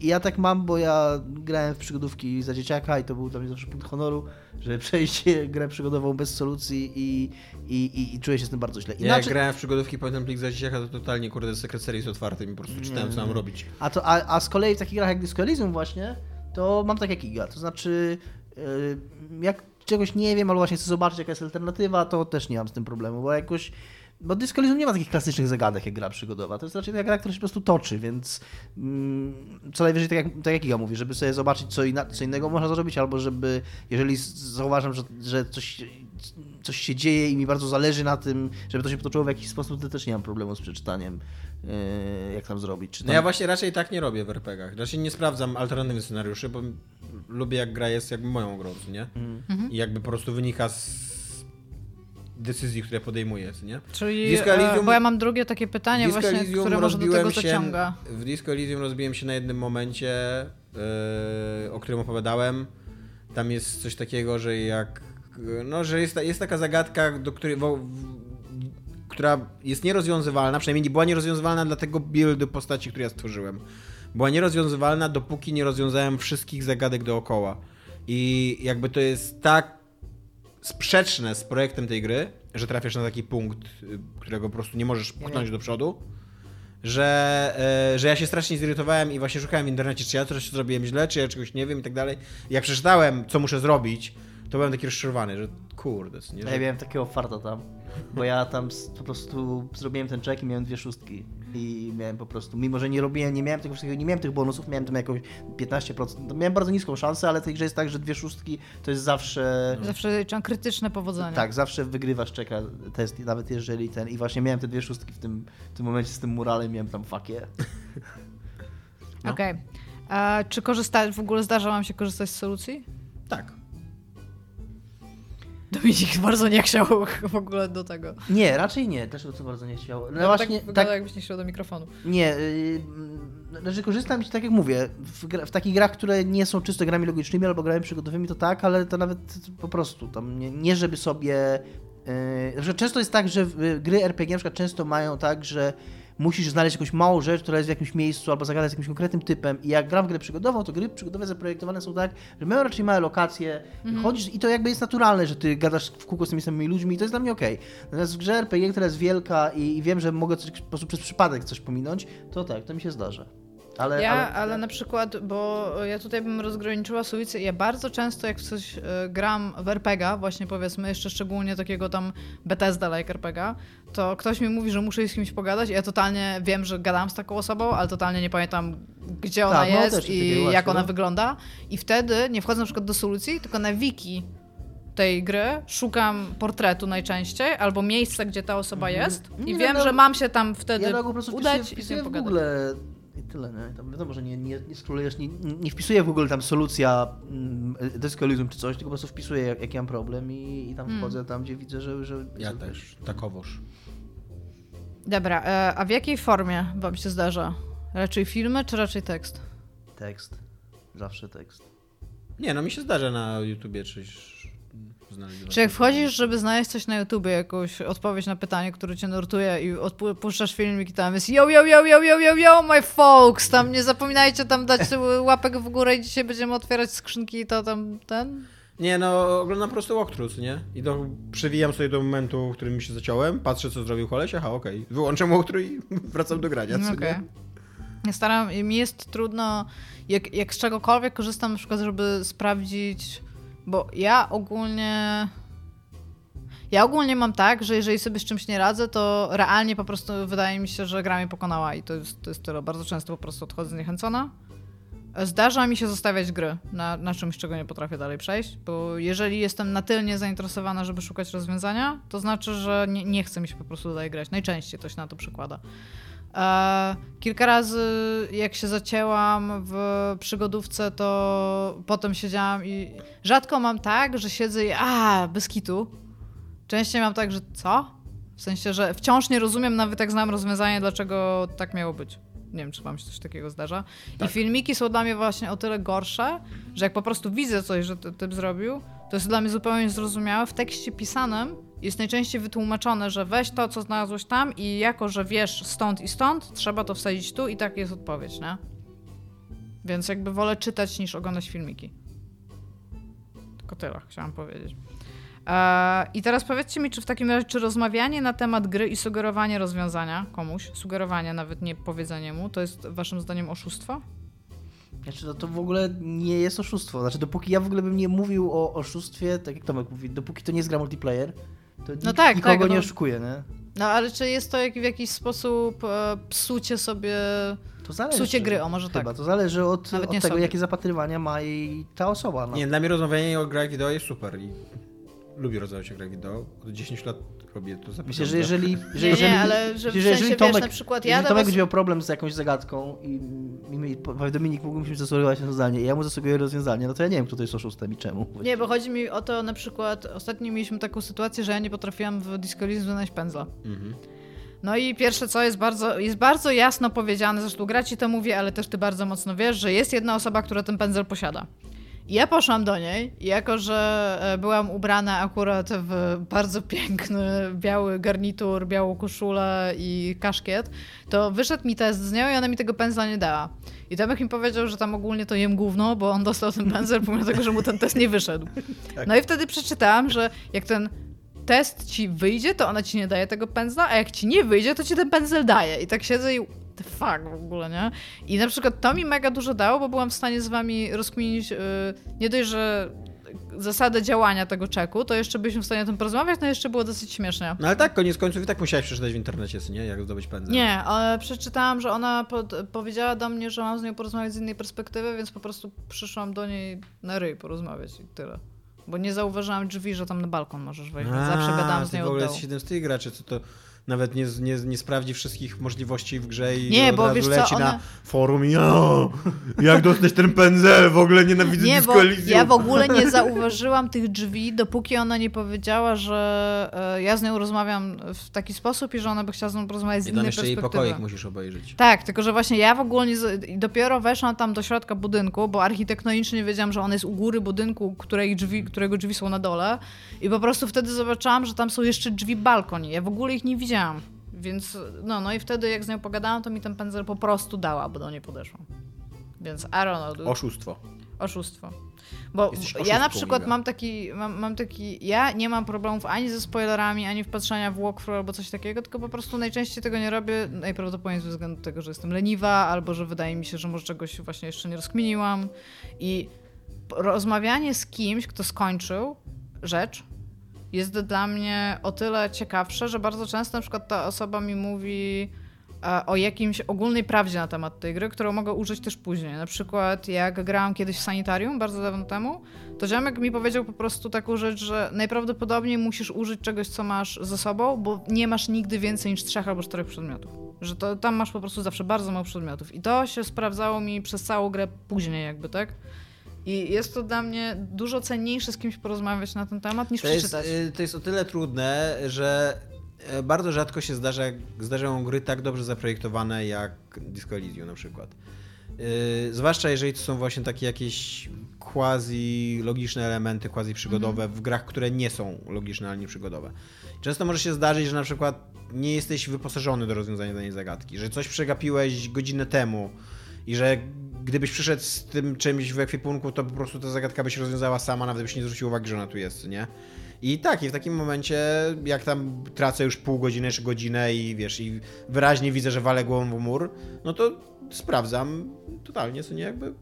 I ja tak mam, bo ja grałem w przygodówki za dzieciaka i to był dla mnie zawsze punkt honoru, że [laughs] przejście grę przygodową bez solucji i, i, i, i czuję się z tym bardzo źle. Ja jak Inaczej, grałem w przygodówki Point and Click za dzieciaka, to totalnie, kurde, sekret serii jest otwarty i po prostu czytałem, co mam robić. a, to, a, a z kolei w takich grach jak Disco Elysium właśnie, to mam tak jak Iga, to znaczy yy, jak czegoś nie wiem, albo właśnie chcę zobaczyć jaka jest alternatywa, to też nie mam z tym problemu, bo jakoś bo Disco Elysium nie ma takich klasycznych zagadek jak gra przygodowa. To jest raczej taka gra, która się po prostu toczy, więc mm, co najwyżej, tak jak, tak jak Iga mówi, żeby sobie zobaczyć, co, inna, co innego można zrobić, albo żeby, jeżeli zauważam, że, że coś, coś się dzieje i mi bardzo zależy na tym, żeby to się potoczyło w jakiś sposób, to też nie mam problemu z przeczytaniem, yy, jak tam zrobić. No tam... ja właśnie raczej tak nie robię w RPG-ach. Raczej nie sprawdzam alternatywnych scenariuszy, bo lubię jak gra jest jakby moją grą, nie? Mhm. I jakby po prostu wynika z decyzji, które podejmuję, nie? Czyli, Disco Elysium- e, bo ja mam drugie takie pytanie Disco właśnie, Elysium które może do tego rozbiłem się- zaciąga. W Disco Elysium rozbiłem się na jednym momencie, yy, o którym opowiadałem. Tam jest coś takiego, że jak. No, że jest, jest taka zagadka, do której. W, która jest nierozwiązywalna, przynajmniej nie była nierozwiązywalna dla tego buildu postaci, który ja stworzyłem. Była nierozwiązywalna, dopóki nie rozwiązałem wszystkich zagadek dookoła. I jakby to jest tak sprzeczne z projektem tej gry, że trafiasz na taki punkt, y, którego po prostu nie możesz pchnąć do przodu, że, e, że ja się strasznie zirytowałem i właśnie szukałem w internecie, czy ja coś zrobiłem źle, czy ja czegoś nie wiem i tak dalej. Jak przeczytałem, co muszę zrobić, to byłem taki rozczarowany, że kurde, nie, Ja że... miałem takiego farta tam, bo ja tam po prostu zrobiłem ten check i miałem dwie szóstki. I miałem po prostu, mimo że nie robiłem, nie miałem tego wszystkiego, nie miałem tych bonusów, miałem tam jakąś 15%. To miałem bardzo niską szansę, ale w tej grze jest tak, że dwie szóstki to jest zawsze. Zawsze krytyczne powodzenie. Tak, zawsze wygrywasz czeka test, nawet jeżeli ten. I właśnie miałem te dwie szóstki w tym, w tym momencie z tym muralem, miałem tam fakie. No. [laughs] Okej. A Czy korzysta, w ogóle zdarza wam się korzystać z solucji? Tak. Dominik bardzo nie chciał w ogóle do tego. Nie, raczej nie, też to bardzo nie chciał. No, No właśnie, tak wygląda, jakbyś nie chciał do mikrofonu. Nie, yy, znaczy korzystam, tak jak mówię, w, gra, w takich grach, które nie są czysto grami logicznymi albo grami przygodowymi, to tak, ale to nawet po prostu tam nie, nie żeby sobie. Yy, że często jest tak, że w- gry RPG na przykład często mają tak, że musisz znaleźć jakąś małą rzecz, która jest w jakimś miejscu albo zagadać z jakimś konkretnym typem i jak gram w grę przygodową, to gry przygodowe zaprojektowane są tak, że mają raczej małe lokacje, chodzisz i to jakby jest naturalne, że ty gadasz w kółko z tymi samymi ludźmi i to jest dla mnie okej. Natomiast w grze RPG, która jest wielka i, i wiem, że mogę coś, po prostu przez przypadek coś pominąć, to tak, to mi się zdarza. Ale, Ja, ale... na przykład, bo ja tutaj bym rozgraniczyła sulicę. Ja bardzo często, jak coś e, gram w RPGa, właśnie powiedzmy, jeszcze szczególnie takiego tam Bethesda-like RPGa, to ktoś mi mówi, że muszę z kimś pogadać i ja totalnie wiem, że gadam z taką osobą, ale totalnie nie pamiętam, gdzie ona Tak, no, też jest i jak ona no. wygląda. I wtedy nie wchodzę na przykład do solucji, tylko na wiki tej gry szukam portretu najczęściej, albo miejsca, gdzie ta osoba jest i Nie, wiem, no, że mam się tam wtedy ja tak po prostu udać wpisuję, i z wpisuję nią w. Google i tyle, nie? Tam wiadomo, że nie, nie, nie skrólujesz, nie, nie wpisuję w Google tam solucja mm, Disco Elysium czy coś, tylko po prostu wpisuję jak, jaki mam problem i, i tam Mm. wchodzę tam, gdzie widzę, że... że Ja też, takowoż. Dobra, e, a w jakiej formie wam się zdarza? Raczej filmy, czy raczej tekst? Tekst. Zawsze tekst. Nie, no mi się zdarza na YouTubie coś znaleźć. Czy jak wchodzisz, żeby znaleźć coś na YouTubie, jakąś odpowiedź na pytanie, które cię nurtuje i odpuszczasz filmik i tam jest yo, yo, yo, yo, yo, yo, yo, my folks, tam nie zapominajcie tam dać [laughs] łapek w górę i dzisiaj będziemy otwierać skrzynki i to tam, ten... Nie, no oglądam po prostu walkthroughs, nie? I to przywijam sobie do momentu, w którym się zaciąłem, patrzę co zrobił koleś, aha, okej. Okay. Wyłączam walkthrough i [laughs] wracam do grania, co okay. nie? Staram, mi jest trudno, jak, jak z czegokolwiek korzystam na przykład, żeby sprawdzić, bo ja ogólnie... Ja ogólnie mam tak, że jeżeli sobie z czymś nie radzę, to realnie po prostu wydaje mi się, że gra mnie pokonała i to jest, to jest tyle. Bardzo często po prostu odchodzę zniechęcona. Zdarza mi się zostawiać gry na, na czymś, czego nie potrafię dalej przejść, bo jeżeli jestem na tyle zainteresowana, żeby szukać rozwiązania, to znaczy, że nie, nie chce mi się po prostu dalej grać. Najczęściej to się na to przykłada. E, kilka razy, jak się zacięłam w przygodówce, to potem siedziałam i rzadko mam tak, że siedzę i a, bez kitu. Częściej mam tak, że co? W sensie, że wciąż nie rozumiem, nawet jak znam rozwiązanie, dlaczego tak miało być. Nie wiem, czy wam się coś takiego zdarza. Tak. I filmiki są dla mnie właśnie o tyle gorsze, że jak po prostu widzę coś, że typ zrobił, to jest dla mnie zupełnie niezrozumiałe. W tekście pisanym jest najczęściej wytłumaczone, że weź to, co znalazłeś tam i jako, że wiesz stąd i stąd, trzeba to wsadzić tu i tak jest odpowiedź, nie? Więc jakby wolę czytać niż oglądać filmiki. Tylko tyle chciałam powiedzieć. Eee, I teraz powiedzcie mi, czy w takim razie, czy rozmawianie na temat gry i sugerowanie rozwiązania komuś, sugerowanie nawet nie powiedzenie mu, to jest waszym zdaniem oszustwo? Znaczy, no to w ogóle nie jest oszustwo. Znaczy, dopóki ja w ogóle bym nie mówił o oszustwie, tak jak Tomek mówi, dopóki to nie jest gra multiplayer, to no nikt, tak, nikogo tak, nie no, oszukuje, nie? No ale czy jest to jak, w jakiś sposób e, psucie sobie. To zależy. Psucie gry, o może chyba, tak. To zależy od, od tego, sobie. jakie zapatrywania ma i ta osoba. No. Nie, dla mnie rozmawianie o grach wideo jest super i lubię rozmawiać o grach wideo. Od 10 lat robię to Myślę, że jeżeli, że jeżeli, nie, ale że, że jeżeli Tomek, wiesz, na przykład ja jeżeli Tomek was... będzie miał problem z jakąś zagadką i, i Dominik mógłby mi zasugerować rozwiązanie i ja mu zasugeruję rozwiązanie, no to ja nie wiem, kto to jest oszustem i czemu. Nie, bo chodzi mi o to na przykład, ostatnio mieliśmy taką sytuację, że ja nie potrafiłam w Disco znaleźć pędzla. Mhm. No i pierwsze co jest bardzo, jest bardzo jasno powiedziane, zresztą gra ci to mówi, ale też ty bardzo mocno wiesz, że jest jedna osoba, która ten pędzel posiada. Ja poszłam do niej i jako, że e, byłam ubrana akurat w bardzo piękny biały garnitur, białą koszulę i kaszkiet, to wyszedł mi test z nią i ona mi tego pędzla nie dała. I Tomek mi powiedział, że tam ogólnie to jem gówno, bo on dostał ten pędzel pomimo tego, że mu ten test nie wyszedł. Tak. No i wtedy przeczytałam, że jak ten test ci wyjdzie, to ona ci nie daje tego pędzla, a jak ci nie wyjdzie, to ci ten pędzel daje. I tak siedzę i the fuck w ogóle, nie? I na przykład to mi mega dużo dało, bo byłam w stanie z wami rozkminić yy, nie dość, że zasadę działania tego czeku, to jeszcze byliśmy w stanie o tym porozmawiać, no jeszcze było dosyć śmiesznie. No ale tak, koniec końców i tak musiałaś przeczytać w internecie, nie? Jak zdobyć pędzel. Nie, ale przeczytałam, że ona pod, powiedziała do mnie, że mam z nią porozmawiać z innej perspektywy, więc po prostu przyszłam do niej na ryj porozmawiać i tyle. Bo nie zauważyłam drzwi, że tam na balkon możesz wejść, A, zawsze gadałam z nią w ogóle jest 7 z tych graczy, co to nawet nie, nie, nie sprawdzi wszystkich możliwości w grze i nie, od bo razu wiesz leci co, one... na forum i o, jak dostać ten pędzel, w ogóle nienawidzę nie, bo ja w ogóle nie zauważyłam tych drzwi, dopóki ona nie powiedziała, że e, ja z nią rozmawiam w taki sposób i że ona by chciała z nią porozmawiać z I innej perspektywy. jeszcze jej pokoik musisz obejrzeć. Tak, tylko że właśnie ja w ogóle nie, dopiero weszłam tam do środka budynku, bo architektonicznie wiedziałam, że on jest u góry budynku, której drzwi, którego drzwi są na dole i po prostu wtedy zobaczyłam, że tam są jeszcze drzwi balkoni. Ja w ogóle ich nie widziałam. Więc no, no i wtedy jak z nią pogadałam, to mi ten pędzel po prostu dała, bo do niej podeszłam. Więc I don't know. Oszustwo. Oszustwo. Bo ja na przykład mam taki, mam, mam, taki, ja nie mam problemów ani ze spoilerami, ani w patrzenia w walkthrough albo coś takiego, tylko po prostu najczęściej tego nie robię, najprawdopodobniej ze względu tego, że jestem leniwa, albo że wydaje mi się, że może czegoś właśnie jeszcze nie rozkminiłam. I rozmawianie z kimś, kto skończył rzecz, jest dla mnie o tyle ciekawsze, że bardzo często na przykład ta osoba mi mówi e, o jakimś ogólnej prawdzie na temat tej gry, którą mogę użyć też później. Na przykład jak grałam kiedyś w Sanitarium, bardzo dawno temu, to ziomek mi powiedział po prostu taką rzecz, że najprawdopodobniej musisz użyć czegoś, co masz ze sobą, bo nie masz nigdy więcej niż trzech albo czterech przedmiotów. Że to, tam masz po prostu zawsze bardzo mało przedmiotów. I to się sprawdzało mi przez całą grę później jakby, tak? I jest to dla mnie dużo cenniejsze z kimś porozmawiać na ten temat niż to przeczytać. Jest, to jest o tyle trudne, że e, bardzo rzadko się zdarza, zdarzają gry tak dobrze zaprojektowane jak Disco Elysium na przykład. Yy, zwłaszcza jeżeli to są właśnie takie jakieś quasi-logiczne elementy, quasi-przygodowe Mhm. w grach, które nie są logiczne, ale nie przygodowe. Często może się zdarzyć, że na przykład nie jesteś wyposażony do rozwiązania danej zagadki, że coś przegapiłeś godzinę temu i że gdybyś przyszedł z tym czymś w ekwipunku, to po prostu ta zagadka by się rozwiązała sama, nawet byś nie zwrócił uwagi, że ona tu jest, nie? I tak, i w takim momencie, jak tam tracę już pół godziny czy godzinę i wiesz, i wyraźnie widzę, że walę głową w mur, no to sprawdzam totalnie, co nie, jakby...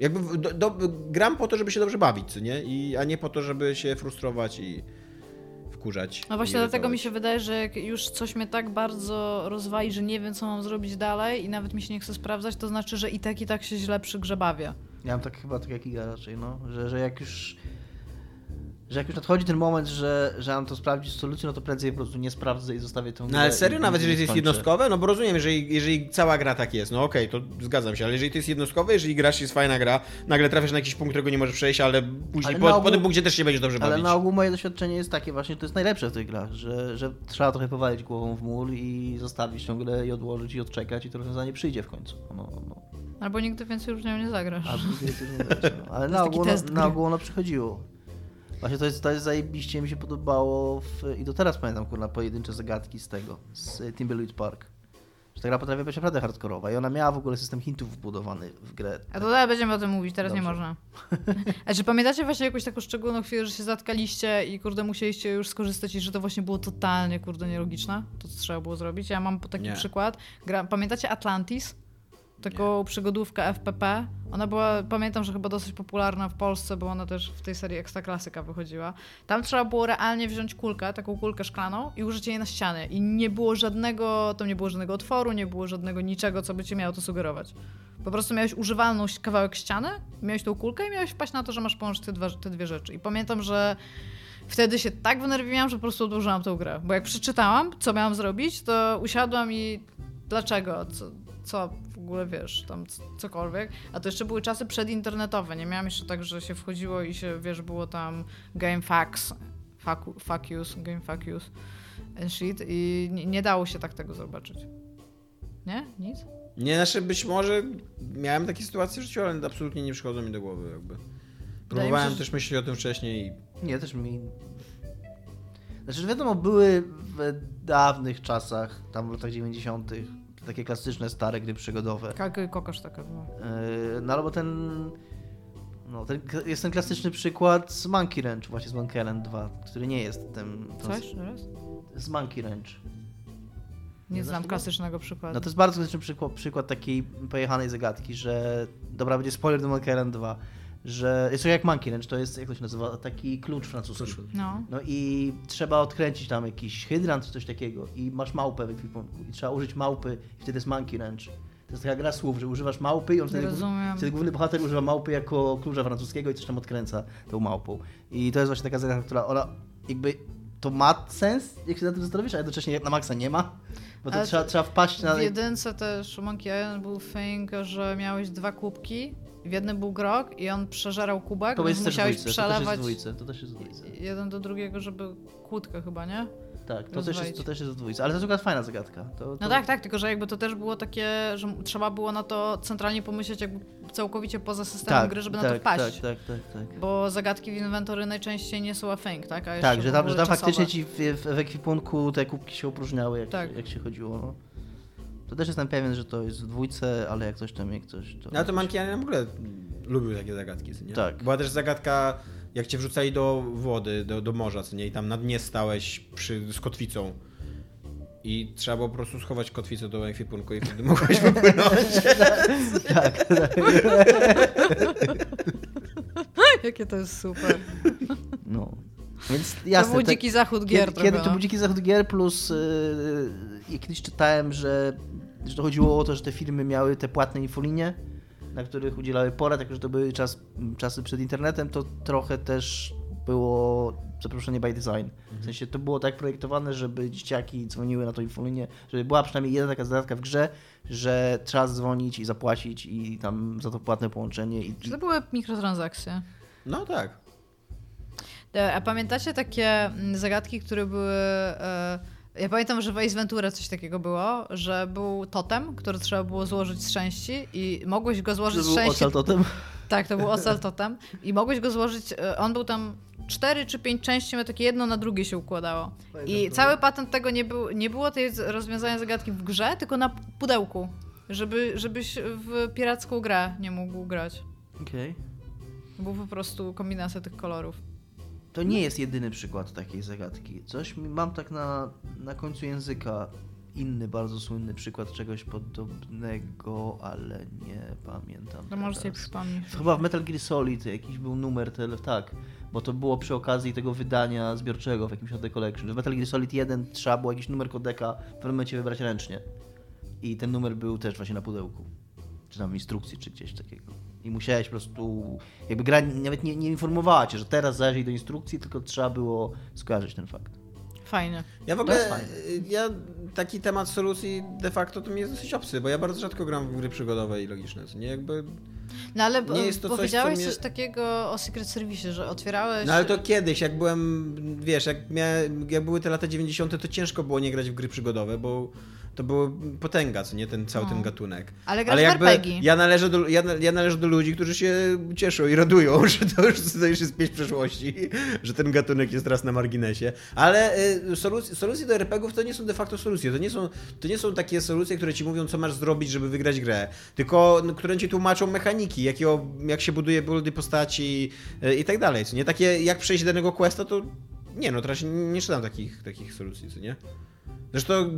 Jakby do, do, gram po to, żeby się dobrze bawić, co nie? I, a nie po to, żeby się frustrować i wkurzać. No właśnie dlatego mi się wydaje, że jak już coś mnie tak bardzo rozwali, że nie wiem, co mam zrobić dalej i nawet mi się nie chce sprawdzać, to znaczy, że i tak, i tak się źle przy grze bawię. Ja mam tak chyba tak jak Iga raczej, no, że, że jak już że jak już nadchodzi ten moment, że, że mam to sprawdzić solucję, no to prędzej po prostu nie sprawdzę i zostawię tą No grę ale serio, i- nawet i jeżeli to jest jednostkowe, no bo rozumiem, jeżeli, jeżeli cała gra tak jest, no okej, to zgadzam się, ale jeżeli to jest jednostkowe, jeżeli grasz jest fajna gra, nagle trafisz na jakiś punkt, którego nie możesz przejść, ale później Ale po, na ogół- po tym punkcie też się będziesz dobrze Ale bawić. na ogół moje doświadczenie jest takie właśnie, że to jest najlepsze w tych grach, że, że trzeba trochę powalić głową w mur i zostawić tą grę i odłożyć i odczekać i to rozwiązanie przyjdzie w końcu. No, no. Albo nigdy więcej już nią nie zagrasz. Albo nigdy też nie będzie, no. Ale na ogół, test ono, gry. na ogół ono przychodziło. Właśnie to jest, to jest zajebiście mi się podobało w, i do teraz pamiętam kurna pojedyncze zagadki z tego, z y, Timberlead Park. Że ta gra potrafi być naprawdę hardkorowa i ona miała w ogóle system hintów wbudowany w grę. A to dalej będziemy o tym mówić, teraz nie Dobrze. można. [laughs] A czy pamiętacie właśnie jakąś taką szczególną chwilę, że się zatkaliście i kurde musieliście już skorzystać i że to właśnie było totalnie kurde nielogiczne? To co trzeba było zrobić? Ja mam taki Nie. przykład. Gra, pamiętacie Atlantis? Taką przygodówkę FPP. Ona była, pamiętam, że chyba dosyć popularna w Polsce, bo ona też w tej serii Ekstra Klasyka wychodziła. Tam trzeba było realnie wziąć kulkę, taką kulkę szklaną i użyć jej na ścianie. I nie było żadnego, tam nie było żadnego otworu, nie było żadnego niczego, co by ci miało to sugerować. Po prostu miałeś używalną kawałek ściany, miałeś tą kulkę i miałeś wpaść na to, że masz połączyć te, dwa, te dwie rzeczy. I pamiętam, że wtedy się tak wnerwiłam, że po prostu odłożyłam tę grę. Bo jak przeczytałam, co miałam zrobić, to usiadłam i dlaczego, co, co w ogóle wiesz, tam cokolwiek. A to jeszcze były czasy przedinternetowe. Nie miałam jeszcze tak, że się wchodziło i się, wiesz, było tam game facts, fuck, fuck use, game fuck use and shit i nie, nie dało się tak tego zobaczyć. Nie? Nic? Nie, znaczy być może miałem takie sytuacje w życiu, ale absolutnie nie przychodzą mi do głowy jakby. Próbowałem się, że- też myśleć o tym wcześniej i Nie, też mi... Znaczy, że wiadomo, były w dawnych czasach, tam w latach 90., takie klasyczne, stare gry przygodowe. I kokosz taka była. Yy, No albo ten. No, ten, jest ten klasyczny przykład z Monkey Ranch, właśnie z Monkey Island 2, który nie jest tym. Co jeszcze raz? Z Monkey Ranch. Nie Nie znam klasycznego przykładu. No to jest bardzo klasyczny przykład, przykład takiej pojechanej zagadki, że. Dobra, będzie spoiler do Monkey Island 2, że. Jest to jak Monkey Ranch, to jest, jak to się nazywa, taki klucz francuski. No. No i trzeba odkręcić tam jakiś hydrant czy coś takiego i masz małpę w ekwipunku i trzeba użyć małpy i wtedy jest Monkey Ranch. To jest taka gra słów, że używasz małpy i on wtedy, Rozumiem. wtedy główny bohater używa małpy jako klucza francuskiego i coś tam odkręca tą małpą. I to jest właśnie taka zagadka, która ona jakby to ma sens, jak się na tym zastanowisz, a jednocześnie na maksa nie ma, bo to Ale trzeba, trzeba wpaść na... W jedynce też Monkey Island był thing, że miałeś dwa kubki, w jednym był grog i on przeżerał kubek, To więc musiałeś dwójce, to też przelewać dwójce, to też jest dwójce. jeden do drugiego, żeby kłódkę chyba, nie? Tak, to też, jest, to też jest dwójce, ale to jest akurat fajna zagadka. To, to... No tak, tak, tylko że jakby to też było takie, że trzeba było na to centralnie pomyśleć jakby całkowicie poza systemem gry, żeby tak, na to wpaść. Tak, tak, tak, tak. Bo zagadki w inwentory najczęściej nie są a thing, tak? A Tak, że tam, że tam faktycznie ci w, w, w ekwipunku te kubki się opróżniały, jak, Tak. jak się chodziło. To też jestem pewien, że to jest w dwójce, ale jak coś tam, jak coś... To... No to Monkey Island w ogóle lubił takie zagadki, nie? Tak. Była też zagadka, jak cię wrzucali do wody, do, do morza, co nie? I tam na dnie stałeś przy, z kotwicą. I trzeba było po prostu schować kotwicę do ekwipunku i wtedy mogłeś [laughs] wypłynąć. tak, tak. [laughs] Jakie to jest super. No. Więc to jasne. był te- dziki zachód gier kiedy, kiedy to był dziki zachód gier, plus yy, kiedyś czytałem, że, że to chodziło o to, że te firmy miały te płatne infolinie, na których udzielały porad, jako że to były czas, czasy przed internetem, to trochę też było zaproszenie by design. W sensie to było tak projektowane, żeby dzieciaki dzwoniły na tą infolinię, żeby była przynajmniej jedna taka zagadka w grze, że trzeba dzwonić i zapłacić i tam za to płatne połączenie. I, Czy to były mikrotransakcje? No tak. E, A pamiętacie takie mm, zagadki, które były e, Ja pamiętam, że w Ace Ventura coś takiego było, że był totem, który trzeba było złożyć z części i mogłeś go złożyć To z części. ocal totem? Tak, to był ocal totem i mogłeś go złożyć, e, on był tam cztery czy pięć części, miał takie jedno na drugie się układało. I cały patent tego nie, był, nie było tej rozwiązania zagadki w grze, tylko na pudełku, żeby, żebyś w piracką grę nie mógł grać. Okej. Był po prostu kombinacja tych kolorów. To nie jest jedyny przykład takiej zagadki. Coś mam tak na, na końcu języka inny, bardzo słynny przykład czegoś podobnego, ale nie pamiętam. To może sobie przypomnieć. Chyba w Metal Gear Solid jakiś był numer, tele, tak, bo to było przy okazji tego wydania zbiorczego w jakimś HD Collection. W Metal Gear Solid 1 trzeba było jakiś numer kodeka w pewnym momencie wybrać ręcznie. I ten numer był też właśnie na pudełku. Czy tam w instrukcji, czy gdzieś takiego. I musiałeś po prostu, jakby gra nawet nie, nie informowała cię, że teraz zajrzyj do instrukcji, tylko trzeba było skojarzyć ten fakt. Fajne. Ja w To ogóle, jest fajne. y, ja taki temat solucji de facto to mi jest dosyć obcy, bo ja bardzo rzadko gram w gry przygodowe i logiczne, nie jakby... No ale Nie jest to coś, powiedziałeś co mnie- coś takiego o Secret Service, że otwierałeś... No ale to kiedyś, jak byłem, wiesz, jak, miałem, jak były te lata 90., to ciężko było nie grać w gry przygodowe, bo to było potęga, co nie, ten cały ten No. gatunek. Ale Ale jakby ja należę, do, ja, ja należę do ludzi, którzy się cieszą i radują, [laughs] że to już, to już jest pieśń przeszłości, że ten gatunek jest teraz na marginesie. Ale y, solucje, solucje do RPGów to nie są de facto solucje. To nie są, to nie są takie solucje, które ci mówią, co masz zrobić, żeby wygrać grę, tylko no, które ci tłumaczą mechaniki, jakiego, jak się buduje buildy postaci y, i tak dalej. Co nie takie, jak przejść danego questa, to nie, no teraz nie, nie czytam takich, takich solucji, co nie? Zresztą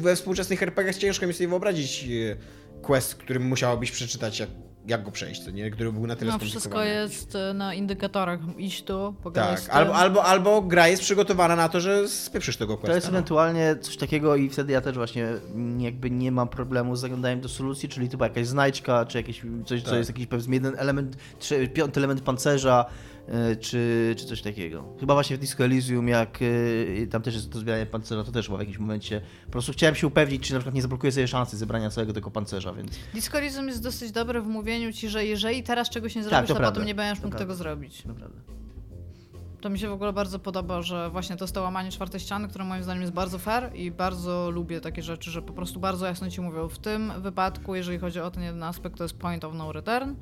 we współczesnych RPGach ciężko mi sobie wyobrazić e, quest, który musiałobyś przeczytać, jak, jak go przejść, co nie? Który był na tyle No wszystko jest e, na indykatorach. Idź tu, pogadaj Tak, albo, albo, albo gra jest przygotowana na to, że spieprzysz tego questa. To jest no. ewentualnie coś takiego i wtedy ja też właśnie jakby nie mam problemu z zaglądaniem do solucji, czyli typu jakaś znajdźka, czy jakieś coś, co Tak. jest jakiś powiedzmy jeden element, czy piąty element pancerza, czy, czy coś takiego. Chyba właśnie w Disco Elysium, jak y, tam też jest to zbieranie pancerza, to też było w jakimś momencie. Po prostu chciałem się upewnić, czy na przykład nie zablokuję sobie szansy zebrania całego tego pancerza, więc Discorizm jest dosyć dobry w mówieniu ci, że jeżeli teraz czegoś nie Tak, zrobisz, to to, prawda. potem nie będziesz To mógł tego zrobić. naprawdę. To mi się w ogóle bardzo podoba, że właśnie to jest to łamanie czwartej ściany, które moim zdaniem jest bardzo fair i bardzo lubię takie rzeczy, że po prostu bardzo jasno ci mówią. W tym wypadku, jeżeli chodzi o ten jeden aspekt, to jest point of no return,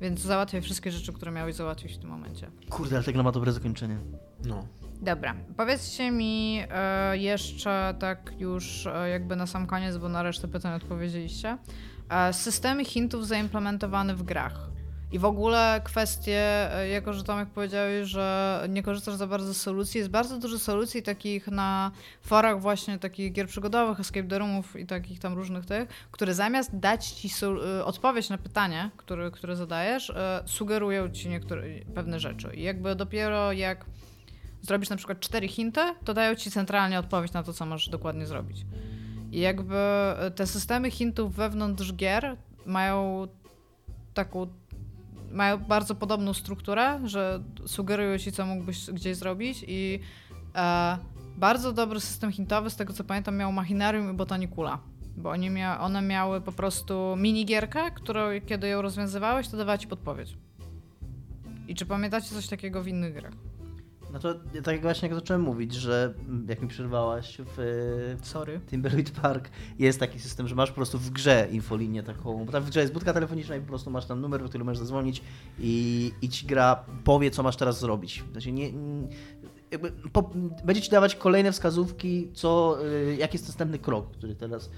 więc załatwiaj wszystkie rzeczy, które miałeś załatwić w tym momencie. Kurde, ale ta gra ma dobre zakończenie. No. Dobra, powiedzcie mi e, jeszcze tak już e, jakby na sam koniec, bo na resztę pytań odpowiedzieliście. E, systemy hintów zaimplementowane w grach. I w ogóle kwestie, e, jako że Tomek powiedziałeś, że nie korzystasz za bardzo z solucji, jest bardzo dużo solucji takich na forach właśnie takich gier przygodowych, escape the roomów i takich tam różnych tych, które zamiast dać ci e, odpowiedź na pytanie, które, które zadajesz, e, sugerują ci niektóre pewne rzeczy. I jakby dopiero jak zrobisz na przykład cztery hinty, to dają ci centralnie odpowiedź na to, co masz dokładnie zrobić. I jakby te systemy hintów wewnątrz gier mają taką mają bardzo podobną strukturę, że sugerują ci, co mógłbyś gdzieś zrobić i e, bardzo dobry system hintowy, z tego co pamiętam, miał Machinarium i Botanicula. Bo oni mia one miały po prostu minigierkę, którą kiedy ją rozwiązywałeś, to dawała ci podpowiedź. I czy pamiętacie coś takiego w innych grach? No to tak jak właśnie jak zacząłem mówić, że jak mi przerwałaś w Sorry. Timberwolf Park jest taki system, że masz po prostu w grze infolinię taką, bo tam w grze jest budka telefoniczna i po prostu masz tam numer, do którego możesz zadzwonić i, i ci gra powie, co masz teraz zrobić. Znaczy nie, po, będzie ci dawać kolejne wskazówki, co, y, jaki jest następny krok, który teraz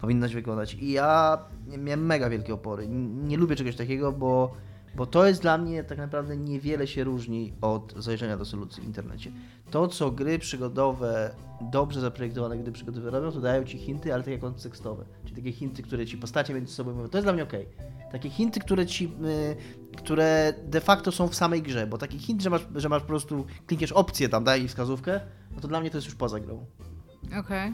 powinnaś wykonać. I ja miałem mega wielkie opory. Nie lubię czegoś takiego, bo, bo to jest dla mnie tak naprawdę niewiele się różni od zajrzenia do solucji w internecie. To, co gry przygodowe, dobrze zaprojektowane gry przygodowe robią, to dają ci hinty, ale takie kontekstowe. Czyli takie hinty, które ci postacie między sobą mówią. To jest dla mnie okej. Takie hinty, które ci, y, które de facto są w samej grze, bo taki hint, że masz, że masz po prostu, klikniesz opcję tam, daj wskazówkę, no to dla mnie to jest już poza grą. Okej.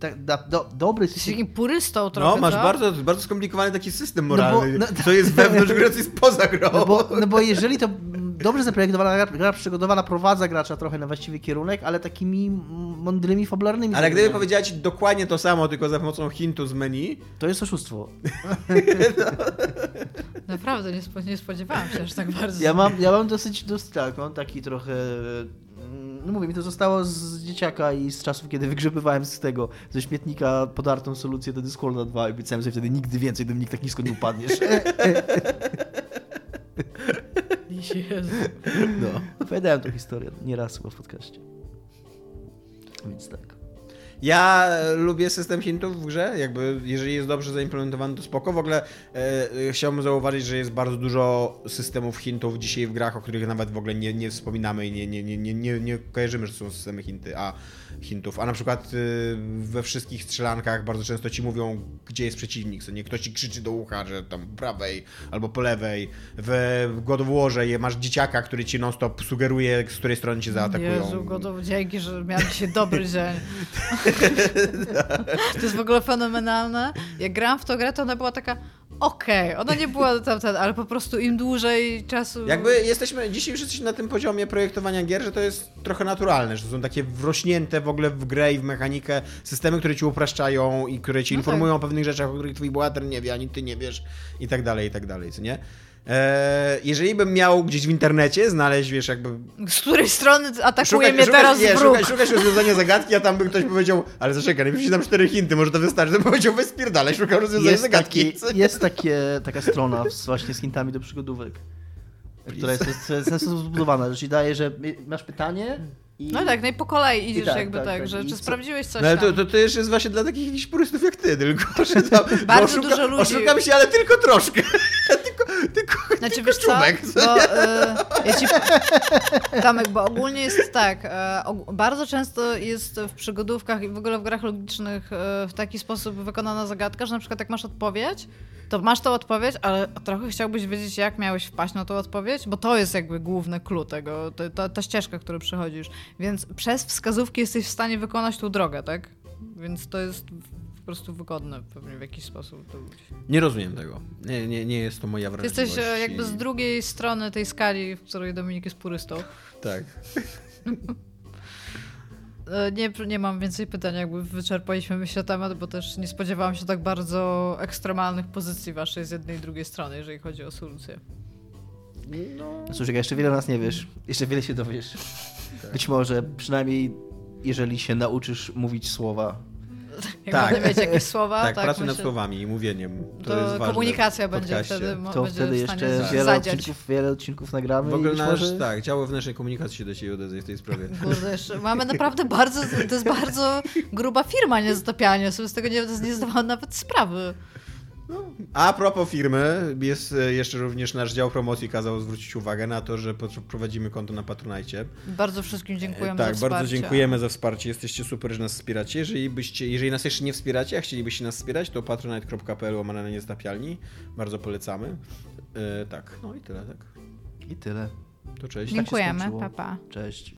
Tak, da, do, dobry Jesteś system, takim purystą trochę, No, masz co? bardzo, bardzo skomplikowany taki system No bo- moralny, no- [laughs] co jest [laughs] wewnątrz gry, co jest poza grą. No bo, no bo jeżeli to dobrze zaprojektowana gra, gra przygodowana prowadza gracza trochę na właściwy kierunek, ale takimi mądrymi, fabularnymi Ale gdyby powiedziała ci dokładnie to samo, tylko za pomocą hintu z menu, To jest oszustwo. [laughs] Naprawdę, nie, spo, nie spodziewałam się aż tak bardzo. Ja mam, ja mam dosyć, dosyć tak, mam taki trochę... mm, No mówię, mi to zostało z dzieciaka i z czasów, kiedy wygrzebywałem z tego, ze śmietnika podartą solucję do Discorda 2 i obiecałem sobie wtedy nigdy więcej do mnie nikt tak nisko nie upadniesz. Jezu. No. Opowiadałem tę historię nieraz chyba w podcaście. Więc tak. Ja e, lubię system hintów w grze, jakby jeżeli jest dobrze zaimplementowany, to spoko. W ogóle e, e, chciałbym zauważyć, że jest bardzo dużo systemów hintów dzisiaj w grach, o których nawet w ogóle nie, nie wspominamy i nie, nie, nie, nie, nie, nie kojarzymy, że są systemy hinty, a hintów. A na przykład y, we wszystkich strzelankach bardzo często ci mówią, gdzie jest przeciwnik, co nie ktoś ci krzyczy do ucha, że tam po prawej albo po lewej. W God of Warze masz dzieciaka, który ci non stop sugeruje, z której strony cię zaatakują. Jezu, gotow, dzięki, że miałem dzisiaj dobry dzień. [laughs] [laughs] to jest w ogóle fenomenalne. Jak grałam w tą grę, to ona była taka okej, ona nie była tam, ten, ale po prostu im dłużej czasu... Jakby jesteśmy, dzisiaj już jesteśmy na tym poziomie projektowania gier, że to jest trochę naturalne, że to są takie wrośnięte w ogóle w grę i w mechanikę systemy, które ci upraszczają i które ci No informują o pewnych rzeczach, o których twój bohater nie wie, ani ty nie wiesz i tak dalej, i tak dalej, co nie? Eee, jeżeli bym miał gdzieś w internecie znaleźć, wiesz, jakby... Z której strony atakuje mnie teraz nie, wróg? szukać, szukać rozwiązania zagadki, a tam by ktoś powiedział, ale zaczekaj, ci dam cztery hinty, może to wystarczy. To powiedział, weź spierdalaj, szukam rozwiązania Jest, zagadki. taki, jest takie, taka strona z, właśnie z hintami do przygodówek, która jest, jest, jest, zbudowana, że ci daje, że masz pytanie i... No tak, no i po kolei idziesz tak, jakby tak, tak, tak. że czy co- sprawdziłeś coś No ale to, tam. to też jest właśnie dla takich jakichś purystów jak ty, tylko że tam, Bardzo dużo ludzi- Oszukam się, ale tylko troszkę. Znaczy wiesz co, bo e, ja ci... Tomek, bo ogólnie jest tak, e, og- bardzo często jest w przygodówkach i w ogóle w grach logicznych e, w taki sposób wykonana zagadka, że na przykład jak masz odpowiedź, to masz tą odpowiedź, ale trochę chciałbyś wiedzieć, jak miałeś wpaść na tą odpowiedź, bo to jest jakby główny clue tego, to, ta, ta ścieżka, którą przechodzisz. Więc przez wskazówki jesteś w stanie wykonać tą drogę, tak? Więc to jest prostu wygodne pewnie w jakiś sposób. To Nie rozumiem tego. Nie, nie, nie jest to moja Ty wrażliwość. jesteś e, jakby z drugiej strony tej skali, w której Dominik jest purystą. [laughs] Tak. [laughs] E, Nie, nie mam więcej pytań, jakby wyczerpaliśmy myślę temat, bo też nie spodziewałam się tak bardzo ekstremalnych pozycji waszej z jednej i drugiej strony, jeżeli chodzi o solucję. No, Słuchaj, jeszcze wiele nas nie wiesz, jeszcze wiele się dowiesz. [laughs] Być może, przynajmniej jeżeli się nauczysz mówić słowa, [laughs] Tak. będę mieć jakieś słowa, tak, tak, pracuj nad myślę, słowami i mówieniem. To, to, jest ważne komunikacja będzie podcaście. wtedy, mo- to będzie wtedy jeszcze z- wiele zadziać. odcinków, wiele odcinków nagramy W ogóle nasz, może... tak, działo wewnętrznej komunikacji się do ciebie odezwie w tej sprawie. [laughs] Kurde, jeszcze mamy naprawdę bardzo, to jest bardzo gruba firma niezatapiania, sobie z tego nie, nie zdawałam nawet sprawy. No. A propos firmy, jest e, jeszcze również nasz dział promocji kazał zwrócić uwagę na to, że prowadzimy konto na Patronajcie. Bardzo wszystkim dziękujemy tak, za wsparcie. bardzo dziękujemy za wsparcie. Jesteście super, że nas wspieracie. Jeżeli, byście, jeżeli nas jeszcze nie wspieracie, a chcielibyście nas wspierać, to patronite.pl łamane na niezatapialni. Bardzo polecamy. E, tak, no i tyle, tak. I tyle. To cześć. Dziękujemy, skończyło. papa. Cześć.